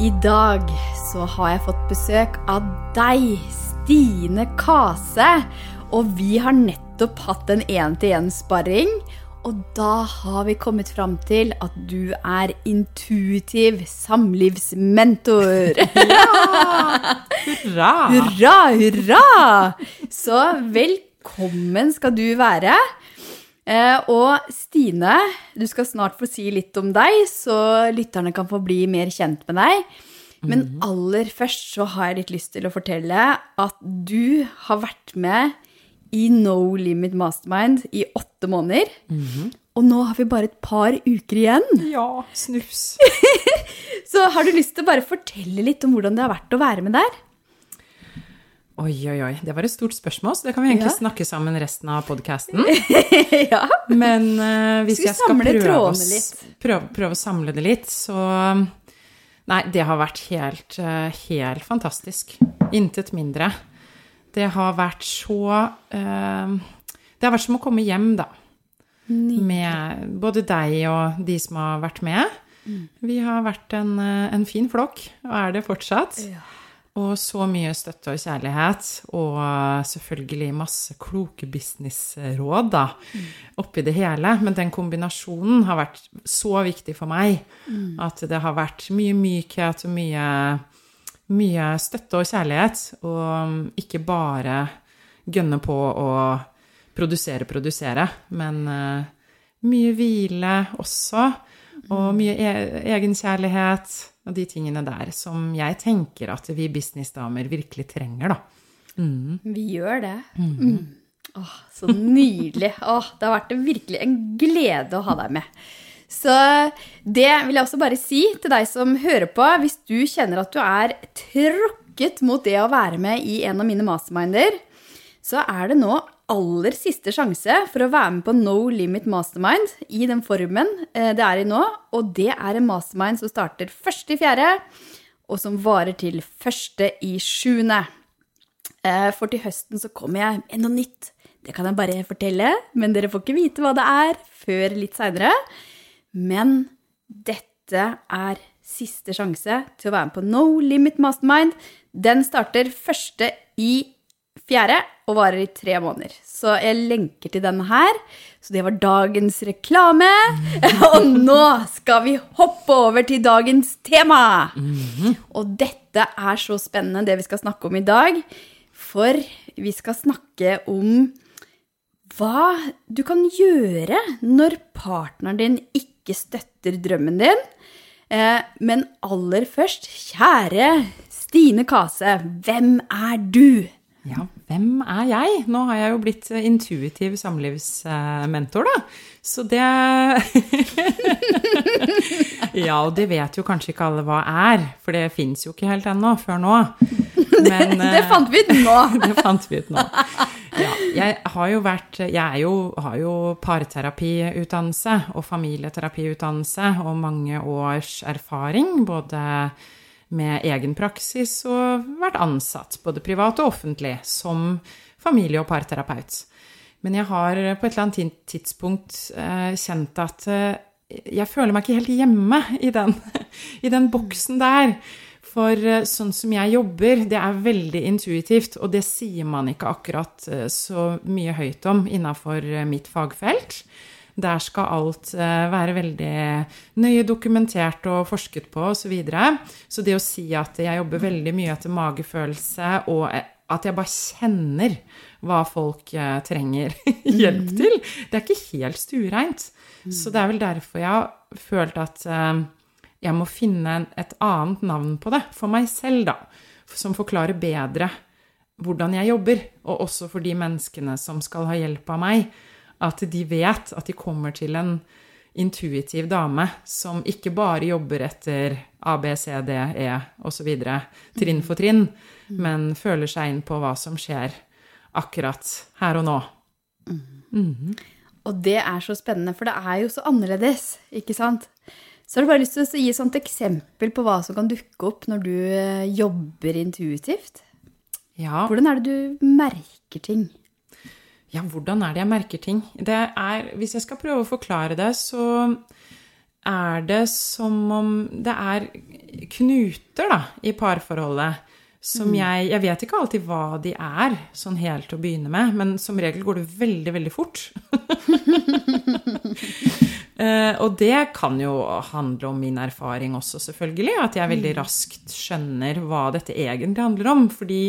I dag så har jeg fått besøk av deg, Stine Kase. Og vi har nettopp hatt en én-til-én-sparring. Og da har vi kommet fram til at du er intuitiv samlivsmentor. Hurra! Hurra, hurra! Så velkommen skal du være. Eh, og Stine, du skal snart få si litt om deg, så lytterne kan få bli mer kjent med deg. Men aller først så har jeg litt lyst til å fortelle at du har vært med i No Limit Mastermind i åtte måneder. Og nå har vi bare et par uker igjen. Ja, snufs. Så har du lyst til å bare fortelle litt om hvordan det har vært å være med der? Oi, oi, oi. Det var et stort spørsmål, så det kan vi egentlig Ja. snakke sammen resten av podkasten. ja. Men uh, hvis Skal jeg skal prøve, prøve, prøve å samle det litt, så Nei, det har vært helt, uh, helt fantastisk. Intet mindre. Det har vært så uh, Det har vært som å komme hjem, da. Med både deg og de som har vært med. Mm. Vi har vært en, en fin flokk, og er det fortsatt. Og så mye støtte og kjærlighet, og selvfølgelig masse kloke businessråd da, oppi det hele. Men den kombinasjonen har vært så viktig for meg at det har vært mye mykhet og mye, mye støtte og kjærlighet, og ikke bare gønne på å produsere, produsere, men eh, mye hvile også, og mye e egenkjærlighet og de tingene der som jeg tenker at vi businessdamer virkelig trenger, da. Vi gjør det. Mm. Åh, så nydelig. Åh, det har vært virkelig en glede å ha deg med. Så det vil jeg også bare si til deg som hører på. Hvis du kjenner at du er tråkket mot det å være med i en av mine masterminder, så er det nå aller siste sjanse for å være med på No Limit Mastermind i den formen eh, det er i nå. Og det er en mastermind som starter 1.4., og som varer til 1.7. Eh, For til høsten så kommer jeg med noe nytt. Det kan jeg bare fortelle, men dere får ikke vite hva det er før litt seinere. Men dette er siste sjanse til å være med på No Limit Mastermind. Den starter første i fjerde og varer i tre måneder. Så jeg lenker til denne her. Så det var dagens reklame. Og nå skal vi hoppe over til dagens tema. Og dette er så spennende, det vi skal snakke om i dag. For vi skal snakke om hva du kan gjøre når partneren din ikke støtter drømmen din. Eh, Men aller først, kjære Stine Kase, hvem er du? Ja, hvem er jeg? Nå har jeg jo blitt intuitiv samlivsmentor, da. Så det Ja, og det vet jo kanskje ikke alle hva er, for det fins jo ikke helt ennå, før nå. Men, Det det, fant vi ut nå. det fant vi ut nå. Ja, jeg har jo vært Jeg jo, har jo parterapiutdannelse og familieterapiutdannelse og mange års erfaring både med egen praksis og vært ansatt, både privat og offentlig, som familie- og parterapeut. Men jeg har på et eller annet tidspunkt eh, kjent at eh, jeg føler meg ikke helt hjemme i den, i den boksen der. For eh, sånn som jeg jobber, det er veldig intuitivt, og det sier man ikke akkurat så mye høyt om innafor mitt fagfelt. Der skal alt eh, være veldig nøye dokumentert og forsket på osv. Så, videre. så det å si at jeg jobber veldig mye etter magefølelse, og eh, at jeg bare kjenner hva folk eh, trenger hjelp til, det er ikke helt stuereint. Så det er vel derfor jeg har følt at jeg må finne et annet navn på det for meg selv, da. Som forklarer bedre hvordan jeg jobber, og også for de menneskene som skal ha hjelp av meg. At de vet at de kommer til en intuitiv dame som ikke bare jobber etter A, B, C, D, E osv. trinn for trinn, men føler seg inn på hva som skjer akkurat her og nå. Og det er så spennende, for det er jo så annerledes, ikke sant? Så har du bare lyst til å gi et eksempel på hva som kan dukke opp når du eh, jobber intuitivt. Ja, Hvordan er det du merker ting? Ja, hvordan er det jeg merker ting? Det er, hvis jeg skal prøve å forklare det, så er det som om det er knuter da, i parforholdet som jeg Jeg vet ikke alltid hva de er, sånn helt til å begynne med, men som regel går det veldig, veldig fort. Eh, og det kan jo handle om min erfaring også, selvfølgelig. At jeg veldig raskt skjønner hva dette egentlig handler om. Fordi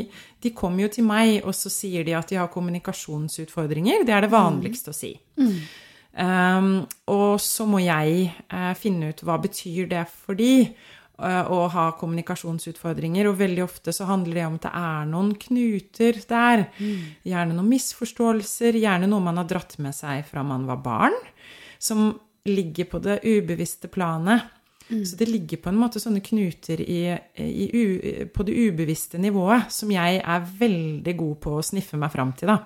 de kommer jo til meg, og så sier de at de har kommunikasjonsutfordringer. Det er det vanligste å si. Um, og så må jeg uh, finne ut hva betyr det for de uh, å ha kommunikasjonsutfordringer. Og veldig ofte så handler det om at det er noen knuter der. Gjerne noen misforståelser, gjerne noe man har dratt med seg fra man var barn. Som ligger på det ubevisste planet. Så det ligger på en måte sånne knuter i, i u, på det ubevisste nivået som jeg er veldig god på å sniffe meg fram til, da.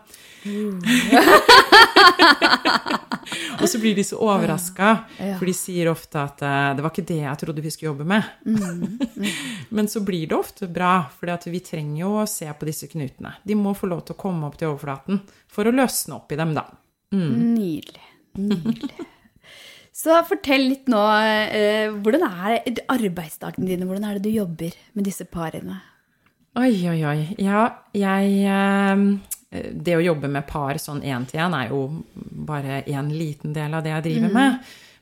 og så blir de så overraska, Ja. for de sier ofte at eh, 'det var ikke det jeg trodde vi skulle jobbe med'. Men så blir det ofte bra, for vi trenger jo å se på disse knutene. De må få lov til å komme opp til overflaten for å løsne opp i dem, da. Nydelig. Nydelig. Så fortell litt nå, eh, hvordan er arbeidsdagene dine? Hvordan er det du jobber med disse parene? Oi, oi, oi. Ja, jeg eh, Det å jobbe med par sånn én til én er jo bare en liten del av det jeg driver med.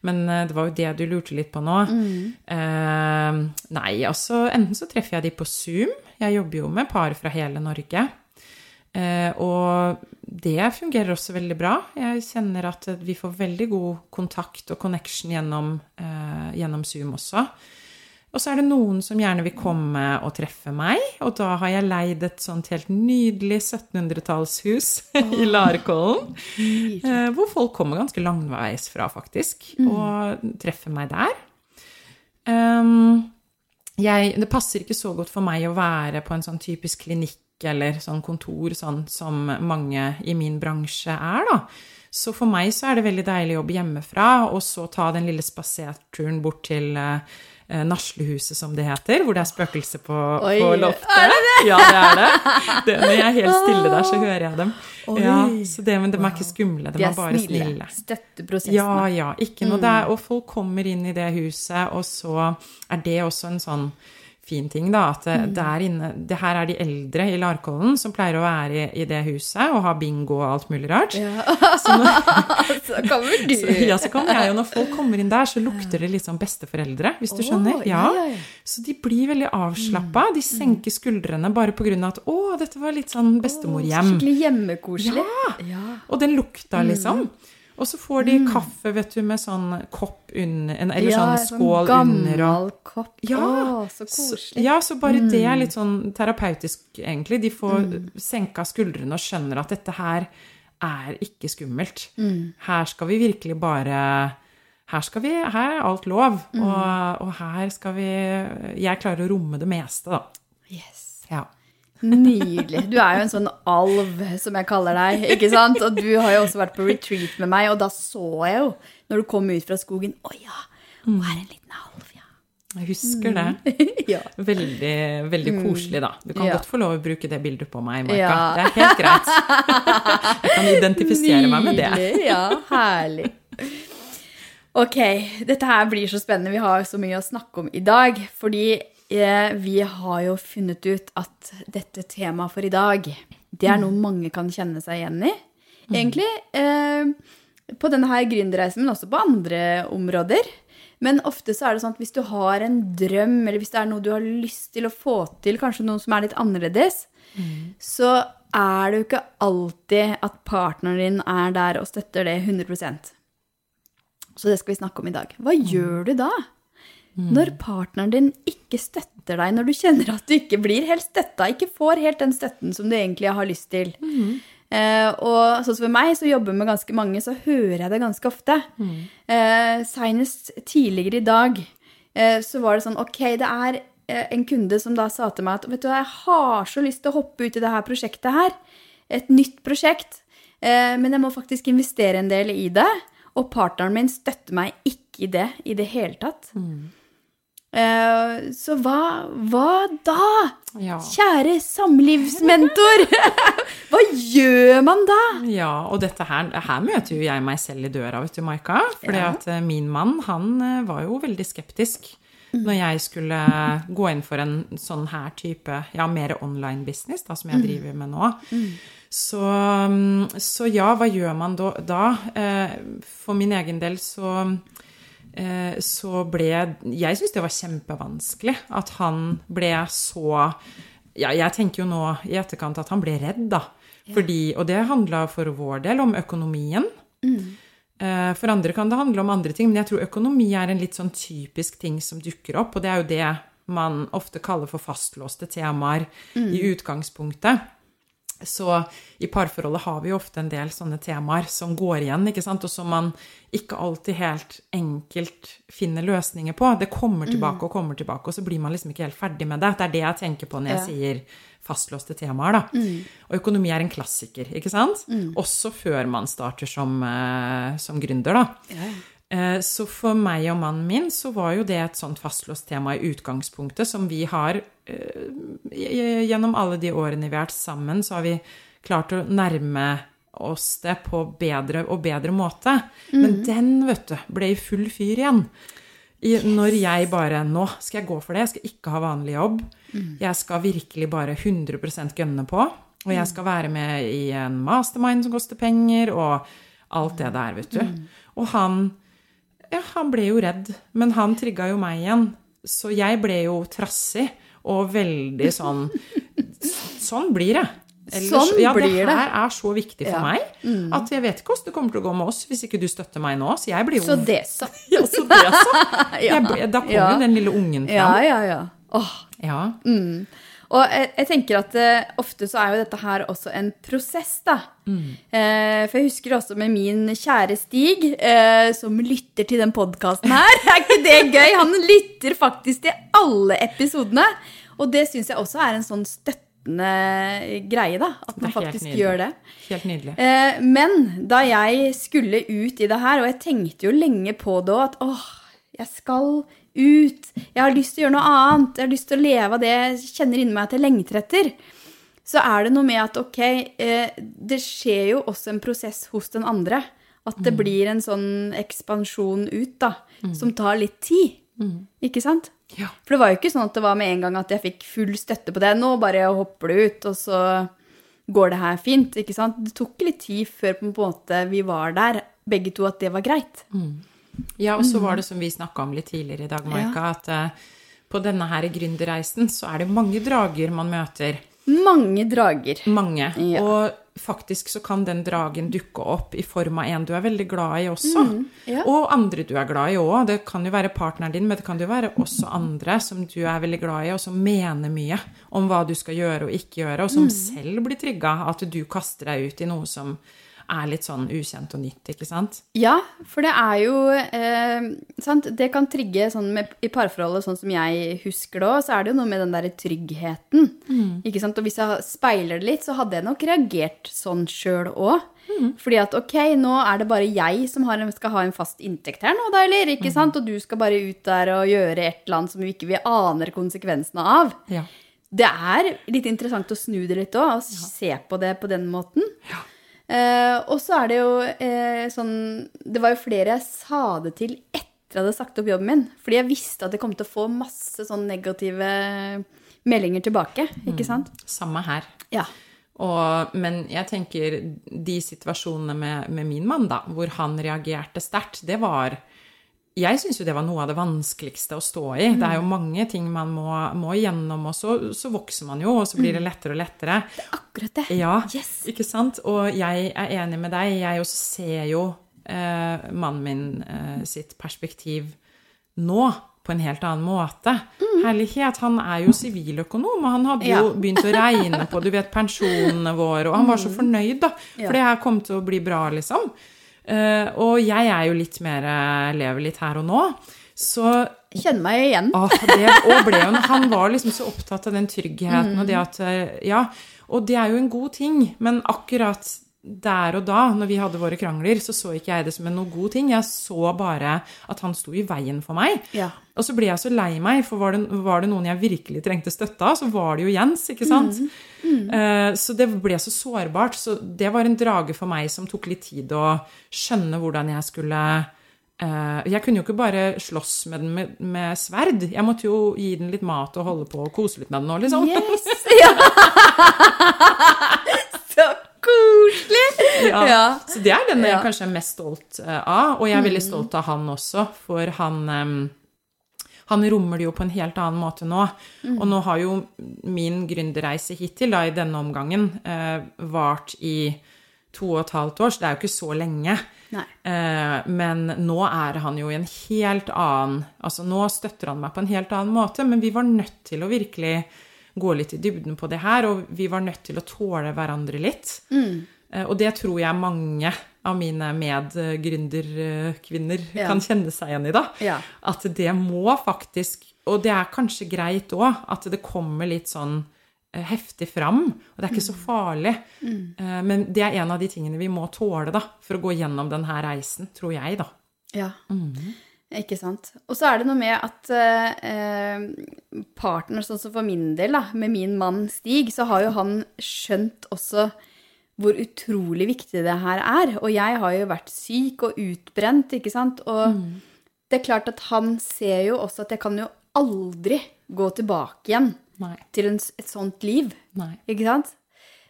Men eh, det var jo det du lurte litt på nå. Eh, nei, altså enten så treffer jeg de på Zoom. Jeg jobber jo med par fra hele Norge. Eh, og det fungerer også veldig bra. Jeg kjenner at vi får veldig god kontakt og connection gjennom, eh, gjennom Zoom også. Og så er det noen som gjerne vil komme og treffe meg, og da har jeg leid et sånt helt nydelig 1700-tallshus i Larkollen. Eh, hvor folk kommer ganske langveis fra, faktisk, og treffer meg der. Um, jeg, det passer ikke så godt for meg å være på en sånn typisk klinikk eller sånn kontor sånn som mange i min bransje er, da. Så for meg så er det veldig deilig å jobbe hjemmefra, og så ta den lille spaserturen bort til eh, eh, Naslehuset, som det heter, hvor det er spøkelse på, på loftet. Er det det? Ja, det er det. det. Når jeg er helt stille der, så hører jeg dem. Ja, så det, men de er ikke skumle, de, De er bare snille. Støtter prosessen. Ja, ja. Ikke noe der. Og folk kommer inn i det huset, og så er det også en sånn fin ting, da. At der inne Det her er de eldre i Larkollen som pleier å være i, i det huset og ha bingo og alt mulig rart. Ja. Så nå, så kommer du. så, ja, så kommer jeg Og Når folk kommer inn der, så lukter det litt sånn besteforeldre, hvis du oh, skjønner. ja, Ja. ja, ja. Så de blir veldig avslappa. De senker skuldrene bare på grunn av at 'Å, dette var litt sånn bestemorhjem'. Skikkelig hjemmekoselig. Ja. Og den lukta, Mm. Og så får de kaffe, vet du, med sånn kopp under en- Eller Ja, sånn skål under Ja, Gammel kopp. Ja, Å, så Så, koselig. ja, så bare det er litt sånn terapeutisk, egentlig. De får senka skuldrene og skjønner at dette her er ikke skummelt. Her skal vi virkelig bare her, vi, her er alt lov, og, og her skal vi Jeg klarer å romme det meste, da. Yes. Ja. Nydelig. Du er jo en sånn alv, som jeg kaller deg. ikke sant? Og du har jo også vært på retreat med meg, og da så jeg jo, når du kom ut fra skogen Å ja, hun er en liten alv, ja. Jeg husker det. ja. Veldig, veldig koselig, da. Du kan Ja. godt få lov å bruke det bildet på meg, Marka. Ja. Det er helt greit. Jeg kan identifisere meg med det. Nydelig. Ja, herlig. Ok, dette her blir så spennende. Vi har så mye å snakke om i dag. Fordi vi har jo funnet ut at dette temaet for i dag, det er noe mange kan kjenne seg igjen i. Egentlig eh, på denne her gründerreisen, men også på andre områder. Men ofte så er det sånn at hvis du har en drøm, eller hvis det er noe du har lyst til å få til, kanskje noe som er litt annerledes, så er det jo ikke alltid at partneren din er der og støtter det 100% Så det skal vi snakke om i dag. Hva gjør du da? Når partneren din ikke støtter deg, når du kjenner at du ikke blir helt støtta, ikke får helt den støtten som du egentlig har lyst til. Eh, og sånn som for meg, som jobber med ganske mange, så hører jeg det ganske ofte. Eh, Seinest tidligere i dag eh, så var det sånn Ok, det er eh, en kunde som da sa til meg at vet du hva, jeg har så lyst til å hoppe ut i det her prosjektet her. Et nytt prosjekt. Eh, men jeg må faktisk investere en del i det. Og partneren min støtter meg ikke i det i det hele tatt. Eh, så hva, hva da? Ja. Kjære samlivsmentor! hva gjør man da? Ja, og dette her, her møter jo jeg meg selv i døra, vet du, Maika. Fordi Ja. eh, min mann, han eh, var jo veldig skeptisk når jeg skulle gå inn for en sånn her type, ja, mer online business, da, som jeg driver med nå. Så, mm, så ja, hva gjør man da? Eh, For min egen del så eh, så ble Jeg syns det var kjempevanskelig at han ble så ja, Jeg tenker jo nå i etterkant at han ble redd, da. Fordi, og det handla for vår del om økonomien. Mm. For andre kan det handle om andre ting, men jeg tror økonomi er en litt sånn typisk ting som dukker opp, og det er jo det man ofte kaller for fastlåste temaer i utgangspunktet. Så i parforholdet har vi jo ofte en del sånne temaer som går igjen, ikke sant, og som man ikke alltid helt enkelt finner løsninger på. Det kommer tilbake og kommer tilbake, og så blir man liksom ikke helt ferdig med det. Det er det jeg tenker på når jeg Ja. sier fastlåste temaer, da. Og økonomi er en klassiker, ikke sant? Også før man starter som, eh, som gründer, da. Eh, Så for meg og mannen min så var jo det et sånt fastlåst tema i utgangspunktet som vi har eh, Gjennom alle de årene vi har vært sammen, så har vi klart å nærme oss det på bedre og bedre måte. Men den, vet du, ble i full fyr igjen. I, når jeg bare Nå skal jeg gå for det. Jeg skal ikke ha vanlig jobb. Jeg skal virkelig bare 100% gønne på. Og jeg skal være med i en mastermind som koster penger, og alt det der, vet du. Og han ja, han ble jo redd, men han trigga jo meg igjen. Så jeg ble jo trassig og veldig sånn Sånn blir det. Sånn ja, blir det Ja, det. her er så viktig for Ja. Mm. meg at jeg vet ikke hvordan det kommer til å gå med oss hvis ikke du støtter meg nå. Så jeg blir jo Så det, så. Ja, så det så. Ja. Jeg da kom Ja. jo den lille ungen Ja, fram. ja, ja. Åh. Ja. Og jeg, jeg tenker at uh, ofte så er jo dette her også en prosess, da. Eh, for jeg husker også med min kjære Stig, uh, som lytter til den podkasten her. Er ikke det gøy? Han lytter faktisk til alle episodene. Og det syns jeg også er en sånn støttende greie, da. At man faktisk nydelig. gjør det. Helt nydelig. Men da jeg skulle ut i det her, og jeg tenkte jo lenge på det òg, at åh, jeg skal ut. Jeg har lyst til å gjøre noe annet. Jeg har lyst til å leve av det jeg kjenner inni meg at jeg lengter etter. Så er det noe med at ok, eh, det skjer jo også en prosess hos den andre. At det blir en sånn ekspansjon ut, da, som tar litt tid. Ikke sant? Ja. For det var jo ikke sånn at det var med en gang at jeg fikk full støtte på det. Nå bare hopper du ut, og så går det her fint. ikke sant? Det tok litt tid før på en måte vi var der, begge to, at det var greit. Ja, og så var det som vi snakka om litt tidligere i dag, Maika, at eh, på denne her gründerreisen så er det mange drager man møter. Mange drager. Mange. Ja. Og faktisk så kan den dragen dukke opp i form av en du er veldig glad i også. Mm, ja. Og andre du er glad i òg. Det kan jo være partneren din, men det kan jo være også andre som du er veldig glad i, og som mener mye om hva du skal gjøre og ikke gjøre, og som Mm. selv blir trigga at du kaster deg ut i noe som er litt sånn ukjent og nytt, ikke sant? Ja, for det er jo eh, sant? Det kan trigge sånn med, i parforholdet, sånn som jeg husker det òg, så er det jo noe med den derre tryggheten. Ikke sant? Og hvis jeg speiler det litt, så hadde jeg nok reagert sånn sjøl òg. Fordi at ok, nå er det bare jeg som har skal ha en fast inntekt her nå, da, eller? Ikke sant? Og du skal bare ut der og gjøre et eller annet som vi ikke vi aner konsekvensene av. Ja. Det er litt interessant å snu det litt òg, og se på det på den måten. Eh, og så er det jo eh, sånn Det var jo flere jeg sa det til etter jeg hadde sagt opp jobben min. Fordi jeg visste at jeg kom til å få masse sånn negative meldinger tilbake. Ikke sant? Samme her. Ja. Og, men jeg tenker de situasjonene med, med min mann, da, hvor han reagerte sterkt, det var Jeg syns jo det var noe av det vanskeligste å stå i. Det er jo mange ting man må, må igjennom, og så, så vokser man jo, og så blir det lettere og lettere. Det er Akkurat det. Ja, Yes. ikke sant? Og jeg er enig med deg. Jeg også ser jo eh, mannen min eh, sitt perspektiv nå på en helt annen måte. Herlighet, han er jo siviløkonom, og han hadde jo Mm. Ja. begynt å regne på du vet, pensjonene våre, og han var så fornøyd, da. For Mm. Det her kom til å bli bra, liksom. Eh, og jeg er jo litt mer eh, lever litt her og nå. Så Kjenner meg igjen. Åh, det, og ble jo, han var liksom så opptatt av den tryggheten og det at eh, Ja, og det er jo en god ting, men akkurat der og da, når vi hadde våre krangler, så så ikke jeg det som en noe god ting. Jeg så bare at han sto i veien for meg. Ja. Og så ble jeg så lei meg, for var det, var det noen jeg virkelig trengte støtte av, så var det jo Jens, ikke sant? Eh, så det ble så sårbart. Så det var en drage for meg som tok litt tid å skjønne hvordan jeg skulle eh, Jeg kunne jo ikke bare slåss med den med, med sverd. Jeg måtte jo gi den litt mat og holde på og kose litt med den òg, liksom. Yes! Ja. Så koselig! Ja. Ja. Så det er den jeg kanskje er mest stolt eh, av, og jeg er veldig stolt av han også, for han um, han rommer det jo på en helt annen måte nå. Og nå har jo min gründerreise hittil, da, i denne omgangen, eh, vart i to og et halvt år, så det er jo ikke så lenge. Eh, men nå er han jo i en helt annen Altså, nå støtter han meg på en helt annen måte, men vi var nødt til å virkelig gå litt i dybden på det her, og vi var nødt til å tåle hverandre litt. Mm. Og det tror jeg mange av mine medgründerkvinner Ja. kan kjenne seg igjen i, da. Ja. At det må faktisk Og det er kanskje greit òg, at det kommer litt sånn eh, heftig fram. Og det er ikke så farlig. Mm. Men det er en av de tingene vi må tåle da, for å gå gjennom denne reisen, tror jeg, da. Ja. Ikke sant. Og så er det noe med at eh, partner, sånn som for min del, da, med min mann Stig, så har jo han skjønt også hvor utrolig viktig det her er. Og jeg har jo vært syk og utbrent, ikke sant. Og det er klart at han ser jo også at jeg kan jo aldri gå tilbake igjen Nei. til en, et sånt liv, Nei. ikke sant.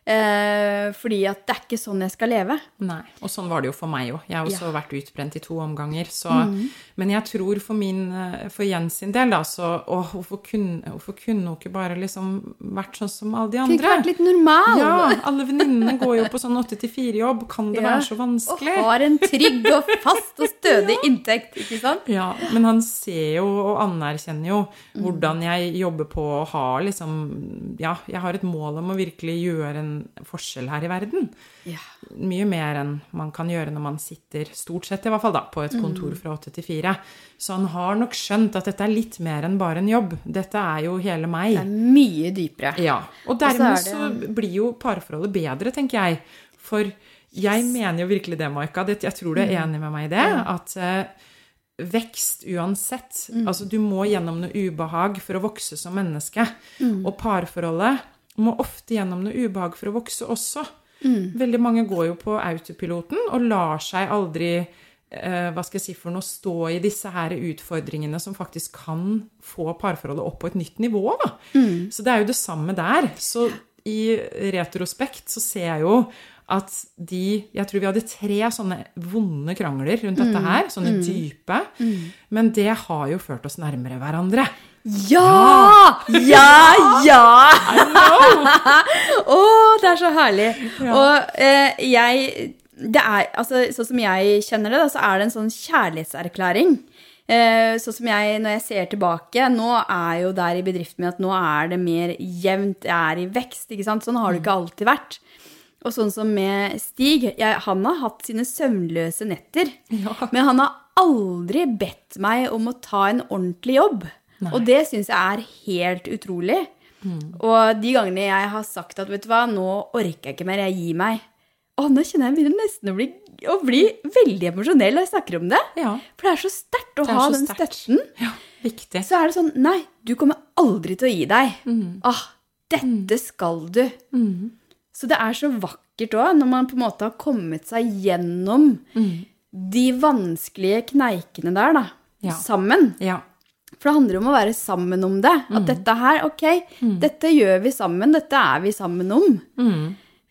Eh, fordi at det er ikke sånn jeg skal leve. Nei. Og sånn var det jo for meg òg. Jeg har også Ja. vært utbrent i to omganger. Så, Men jeg tror for, min, eh, for Jens sin del, da, så Å, hvorfor kunne, hvorfor kunne hun ikke bare liksom vært sånn som alle de Kunne ikke vært litt normal. Ja, alle venninnene går jo på sånn åtte til fire-jobb. Kan det Ja. være så vanskelig? Og har en trygg og fast og stødig inntekt, ikke sant? Ja, men han ser jo og anerkjenner jo hvordan jeg jobber på å ha liksom Ja, jeg har et mål om å virkelig gjøre en forskjell her i verden. Ja. Mye mer enn man kan gjøre når man sitter, stort sett i hvert fall, da, på et kontor fra åtte til fire. Så han har nok skjønt at dette er litt mer enn bare en jobb. Dette er jo hele meg. Det er mye dypere. Ja, og dermed og så, det- blir jo parforholdet bedre, tenker jeg. For jeg mener jo virkelig det, Maika. Jeg tror du Mm. er enig med meg i det. At eh, vekst uansett Mm. Altså, du må gjennom noe ubehag for å vokse som menneske. Mm. Og parforholdet må ofte gjennom noe ubehag for å vokse også. Mm. Veldig mange går jo på autopiloten og lar seg aldri eh, hva skal jeg si for noe, stå i disse her utfordringene som faktisk kan få parforholdet opp på et nytt nivå. Da. Mm. Så det er jo det samme der. Så i retrospekt så ser jeg jo at de Jeg tror vi hadde tre sånne vonde krangler rundt dette Mm. her. Sånne dype. Men det har jo ført oss nærmere hverandre. Ja! Ja, ja! Å, det er så herlig. Og eh, jeg det er, altså, Sånn som jeg kjenner det, da, så er det en sånn kjærlighetserklæring. Eh, sånn som jeg, når jeg ser tilbake Nå er jo der i bedriften min at nå er det mer jevnt, jeg er i vekst. ikke sant? Sånn har det ikke alltid vært. Og sånn som med Stig, jeg, han har hatt sine søvnløse netter. Ja. Men han har aldri bedt meg om å ta en ordentlig jobb. Og det syns jeg er helt utrolig. Og de gangene jeg har sagt at vet du hva, nå orker jeg ikke mer, jeg gir meg Å, nå kjenner jeg begynner nesten å bli, å bli veldig emosjonell når jeg snakker om det. Ja. For det er så sterkt å ha den sterkt. støtten. ja. Viktig. Så er det sånn Nei, du kommer aldri til å gi deg. Mm. Ah, dette skal du. Så det er så vakkert òg, når man på en måte har kommet seg gjennom de vanskelige kneikene der, da. Ja. Sammen. Ja. For det handler om å være sammen om det. At dette her, ok, dette gjør vi sammen, dette er vi sammen om.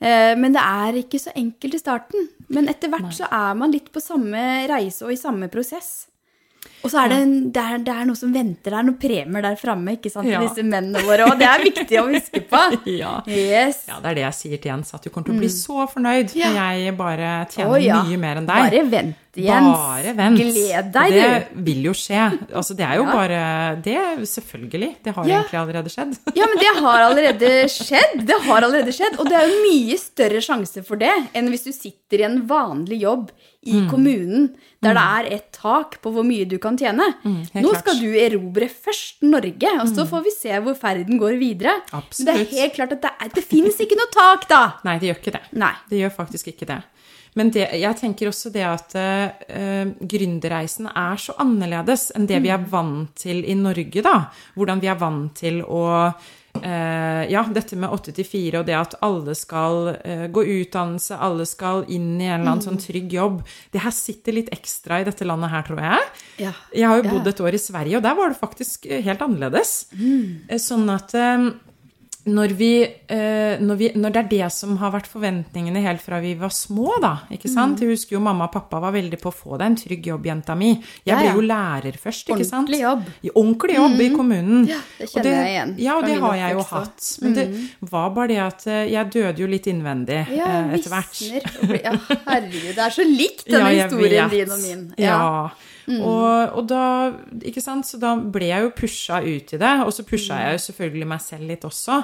Eh, Men det er ikke så enkelt i starten. Men etter hvert så er man litt på samme reise og i samme prosess. Og så er det, en, det, er, det er noe som venter der, noen premier der framme, ikke sant, til Ja. disse mennene våre. Og det er viktig å huske på. Ja. Yes. Ja, det er det jeg sier til Jens, at du kommer til å bli så fornøyd Ja. når jeg bare tjener ja. mye mer enn deg. Bare vent Jens. Bare vent. Gled deg, det vil jo skje. Altså, det er jo Ja. bare Det selvfølgelig. Det har Ja. egentlig allerede skjedd. Ja, men det har allerede skjedd. Det har allerede skjedd. Og det er jo mye større sjanse for det enn hvis du sitter i en vanlig jobb i Mm. kommunen der det er et tak på hvor mye du kan tjene. Mm, Nå klart. Mm. skal du erobre først Norge, og så får vi se hvor ferden går videre. Men det er helt klart at det, er, det finnes ikke noe tak, da! Nei, det gjør ikke det. Nei. Det gjør faktisk ikke det. Men det, jeg tenker også det at uh, gründerreisen er så annerledes enn det vi er vant til i Norge, da. Hvordan vi er vant til å uh, Ja, dette med åtte til fire og det at alle skal uh, gå utdannelse, alle skal inn i en eller annen sånn trygg jobb. Det her sitter litt ekstra i dette landet her, tror jeg. Ja. Jeg har jo bodd et år i Sverige, og der var det faktisk helt annerledes. Eh, Sånn at når, vi, eh, når, vi, når det er det som har vært forventningene helt fra vi var små, da, ikke sant? Jeg husker jo mamma og pappa var veldig på å få deg en trygg jobb, jenta mi. Jeg Ja, ble jo lærer først, ikke sant? Ordentlig jobb. I ordentlig jobb i kommunen. Ja, det kjenner jeg igjen Ja, og det har jeg jo også. hatt. Men det var bare det at eh, jeg døde jo litt innvendig Ja, eh, etter hvert. visner Ja, herregud. Det er så likt, denne Ja, historien vet. din og min. Ja. Og, og da, ikke sant, så da ble jeg jo pusha ut i det, og så pusha jeg jo selvfølgelig meg selv litt også.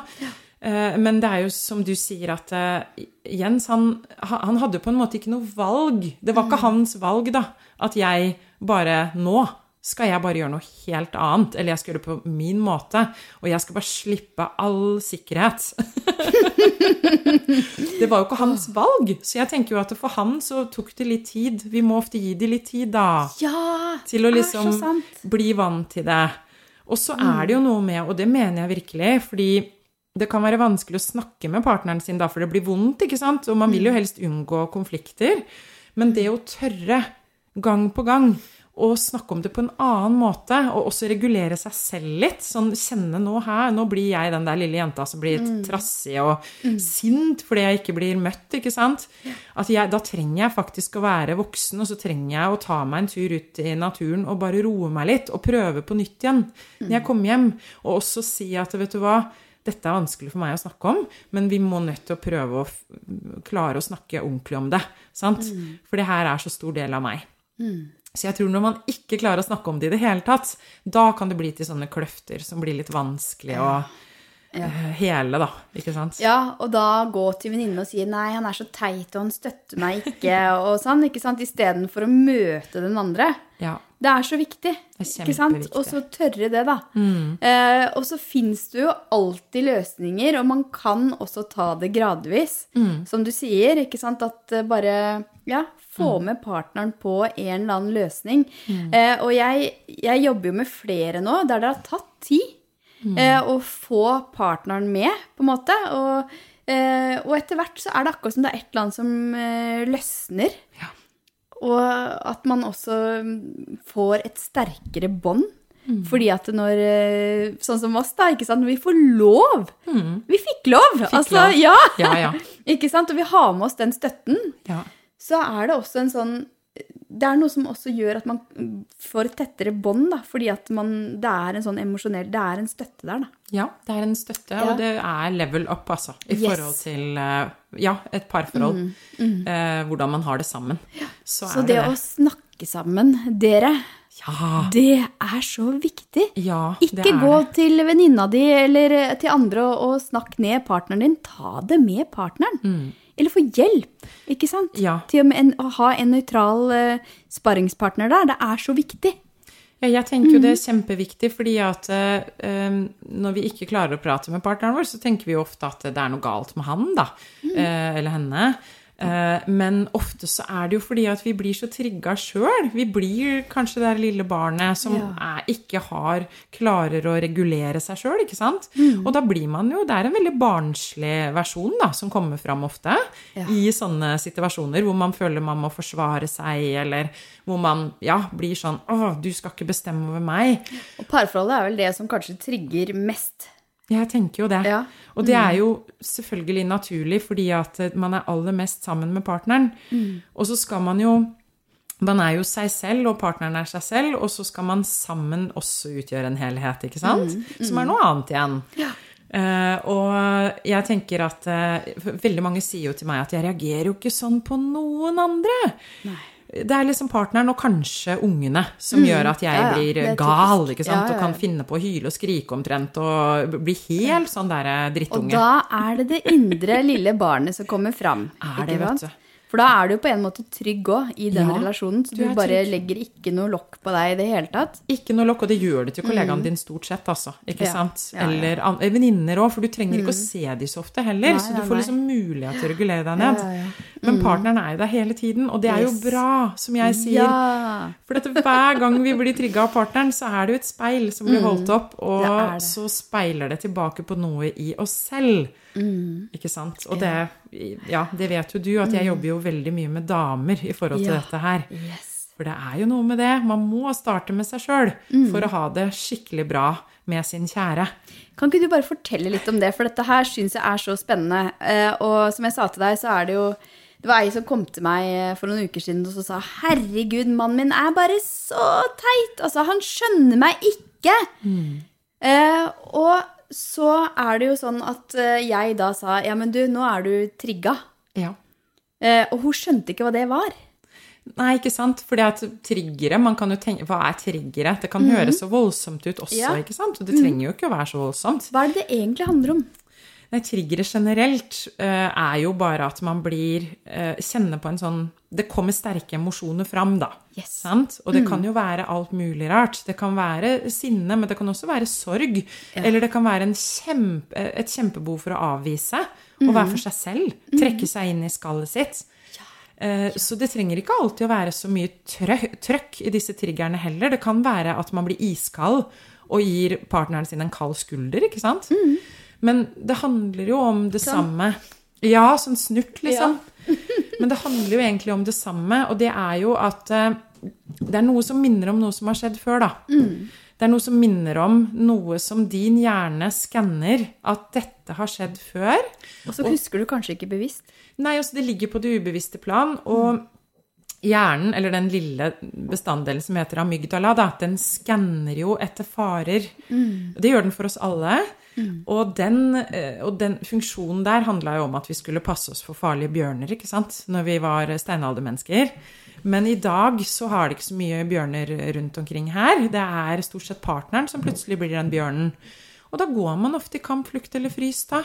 Eh, Men det er jo som du sier at eh, Jens, han, han hadde på en måte ikke noe valg. Det var ikke hans valg, da. At jeg bare nå skal jeg bare gjøre noe helt annet. Eller jeg skal gjøre det på min måte. Og jeg skal bare slippe all sikkerhet. Det var jo ikke hans valg. Så jeg tenker jo at for han så tok det litt tid. Vi må ofte gi dem litt tid, da. Ja, Til å liksom er liksom så sant. bli vant til det. Og så er det jo noe med, og det mener jeg virkelig, fordi det kan være vanskelig å snakke med partneren sin da, for det blir vondt, ikke sant? Og man vil jo helst unngå konflikter. Men det å tørre gang på gang å snakke om det på en annen måte, og også regulere seg selv litt. Sånn kjenne nå her, nå blir jeg den der lille jenta som blir trassig og sint fordi jeg ikke blir møtt, ikke sant? At jeg, da trenger jeg faktisk å være voksen, og så trenger jeg å ta meg en tur ut i naturen og bare roe meg litt, og prøve på nytt igjen når jeg kommer hjem. Og også si at vet du hva, dette er vanskelig for meg å snakke om, men vi må nødt til å prøve å klare å snakke ordentlig om det. Sant? For det her er så stor del av meg. Så jeg tror når man ikke klarer å snakke om det i det hele tatt, da kan det bli til sånne kløfter som blir litt vanskelig å ja. hele, da. Ikke sant? Ja, og da gå til venninnen og si 'nei, han er så teit, og han støtter meg ikke', og sånn, ikke sant, istedenfor å møte den andre. Ja. Det er så viktig. ikke sant? Og så tørre det, da. Eh, og så fins det jo alltid løsninger, og man kan også ta det gradvis. Som du sier, ikke sant, at eh, bare ja, få med partneren på en eller annen løsning. Eh, og jeg, jeg jobber jo med flere nå der det har tatt tid eh, å få partneren med, på en måte. Og, eh, og etter hvert så er det akkurat som det er et eller annet som eh, løsner. Ja. Og at man også mm, får et sterkere bånd. Mm. Fordi at når eh, Sånn som oss, da. ikke sant? Vi får lov. Vi fikk lov! altså, Mm. lov. Ja. Ja, ja. Ikke sant? Og vi har med oss den støtten. ja. Så er det også en sånn Det er noe som også gjør at man får et tettere bånd, da. Fordi at man Det er en sånn emosjonell Det er en støtte der, da. Ja, det er en støtte, Ja. og det er level up, altså. I Yes. Mm, forhold til eh, ja, et parforhold. Eh, hvordan man har det sammen. Så, Så er det det å snakke sammen, dere, Ja. det er så viktig. ja det Ikke gå det. til venninna di eller til andre og, og snakk ned partneren din. Ta det med partneren. Eller få hjelp, ikke sant? Ja. Til å, en, å ha en nøytral uh, sparringspartner der. Det er så viktig. Ja, jeg tenker jo det er kjempeviktig, fordi at eh, når vi ikke klarer å prate med partneren vår, så tenker vi jo ofte at det er noe galt med han, da. Mm. Uh, eller henne. Eh, men ofte så er det jo fordi at vi blir så trigga sjøl. Vi blir kanskje det lille barnet som Ja. er, ikke har klarer å regulere seg sjøl, ikke sant? Mm. Og da blir man jo Det er en veldig barnslig versjon da, som kommer fram ofte Ja. i sånne situasjoner hvor man føler man må forsvare seg, eller hvor man ja, blir sånn Å, du skal ikke bestemme over meg. Og parforholdet er vel det som kanskje trigger mest. Jeg tenker jo det. Ja. Og det er jo selvfølgelig naturlig, fordi at eh, man er aller mest sammen med partneren. Og så skal man jo Man er jo seg selv, og partneren er seg selv, og så skal man sammen også utgjøre en helhet, ikke sant? Som er noe annet igjen. Eh, og jeg tenker at uh, Veldig mange sier jo til meg at jeg reagerer jo ikke sånn på noen andre. Det er liksom partneren og kanskje ungene som gjør at jeg Mm. Ja, ja, blir gal, ikke sant, Ja, ja, og kan finne på å hyle og skrike omtrent og bli helt sånn derre Og da er det det indre lille barnet som kommer fram. Er det, vet du. For da er du på en måte trygg òg i den Ja, relasjonen, så du du, bare trygg. legger ikke noe lokk på deg i det hele tatt. Ikke noe lokk, og det gjør det til kollegaen din stort sett, altså. Ikke Mm. Ja. sant? Ja, ja. Eller eh, venninner òg, for du trenger ikke å se de så ofte heller. Nei, så du får liksom mulighet til å regulere deg ned. Men partneren er jo der hele tiden, og det er jo bra, som jeg sier. Ja. For dette, hver gang vi blir trigga av partneren, så er det jo et speil som blir holdt opp, og Mm. Det det. så speiler det tilbake på noe i oss selv. Mm. Ikke sant? Og det, ja, det vet jo du, at jeg jobber jo veldig mye med damer i forhold til Ja. dette her. Yes. For det er jo noe med det. Man må starte med seg sjøl Mm. for å ha det skikkelig bra med sin kjære. Kan ikke du bare fortelle litt om det, for dette her syns jeg er så spennende. Eh, Og som jeg sa til deg, så er det jo Det var ei som kom til meg eh, for noen uker siden og så sa 'herregud, mannen min er bare så teit'. Altså, han skjønner meg ikke. Eh, og så er det jo sånn at eh, jeg da sa 'ja, men du, nå er du trigga'. Ja. Eh, og hun skjønte ikke hva det var. Nei, ikke sant? Fordi at triggere, man kan jo tenke Hva er triggere? Det kan høres så voldsomt ut også, Mhm. Ja. ikke sant? Og det trenger jo ikke å være så voldsomt. Hva er det det egentlig handler om? Nei, triggere generelt uh, er jo bare at man blir uh, Kjenner på en sånn Det kommer sterke emosjoner fram, da. Yes. Sant? Og det kan jo være alt mulig rart. Det kan være sinne, men det kan også være sorg. Eller det kan være en kjempe, et kjempebehov for å avvise. og være for seg selv. Trekke seg inn i skallet sitt. Ja. Så det trenger ikke alltid å være så mye trøkk i disse triggerne heller. Det kan være at man blir iskald og gir partneren sin en kald skulder, ikke sant? Men det handler jo om det samme. Ja, sånn snurt, liksom. Men det handler jo egentlig om det samme, og det er jo at eh, det er noe som minner om noe som har skjedd før, da. Det er noe som minner om noe som din hjerne skanner at dette har skjedd før. Og så husker du kanskje ikke bevisst. Nei, altså det ligger på det ubevisste plan, og hjernen, eller den lille bestanddelen som heter amygdala, da, den skanner jo etter farer. Det gjør den for oss alle. Og, den, eh, og den funksjonen der handla jo om at vi skulle passe oss for farlige bjørner, ikke sant, når vi var steinaldermennesker. Men i dag så har det ikke så mye bjørner rundt omkring her. Det er stort sett partneren som plutselig blir den bjørnen. Og da går man ofte i kamp, flukt eller frys, da.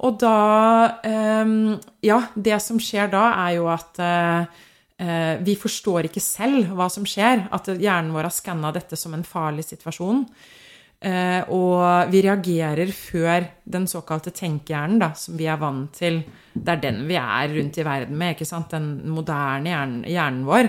Og da ehm, Ja, det som skjer da, er jo at eh, eh, vi forstår ikke selv hva som skjer. At hjernen vår har skanna dette som en farlig situasjon. Eh, og vi reagerer før den såkalte tenkehjernen, da, som vi er vant til. Det er den vi er rundt i verden med, ikke sant? Den moderne hjernen, hjernen vår.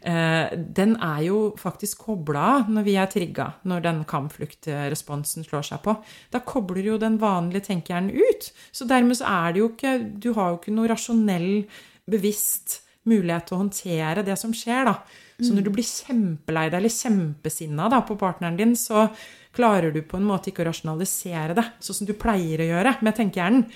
Eh, den er jo faktisk kobla av når vi er trigga, når den kampfluktresponsen slår seg på. Da kobler jo den vanlige tenkehjernen ut. Så dermed så er det jo ikke Du har jo ikke noe rasjonell, bevisst mulighet til å håndtere det som skjer, da. Så når du blir kjempelei deg eller kjempesinna da, på partneren din, så klarer du på en måte ikke å rasjonalisere det, sånn som du pleier å gjøre med tenkehjernen.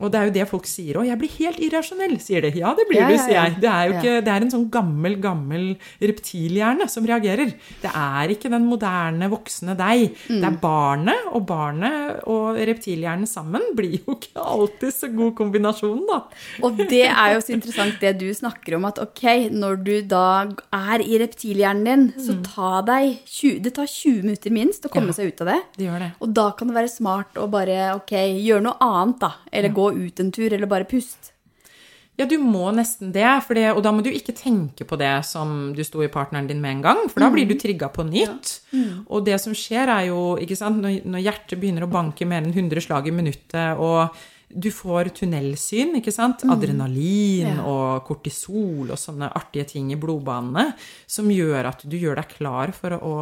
Og det er jo det folk sier òg. 'Jeg blir helt irrasjonell', sier de. Ja, det blir Ja, du, sier jeg. Det er jo Ja. ikke Det er en sånn gammel, gammel reptilhjerne som reagerer. Det er ikke den moderne, voksne deg. Det er barnet, og barnet og reptilhjernen sammen blir jo ikke alltid så god kombinasjon, da. Og det er jo så interessant det du snakker om, at ok, når du da er i reptilhjernen din, så ta deg 20, det tar 20 minutter minst å komme Ja. seg ut av det. Det gjør det. Og da kan det være smart å bare ok, gjøre noe annet, da. Eller gå ut en tur, eller bare pust. Ja, du må nesten det, for det, og da må du ikke tenke på det som du sto i partneren din med en gang, for da blir du trigga på nytt. Og det som skjer, er jo, ikke sant, når, når hjertet begynner å banke mer enn 100 slag i minuttet, og du får tunnelsyn, ikke sant, adrenalin Ja. og kortisol og sånne artige ting i blodbanene, som gjør at du gjør deg klar for å,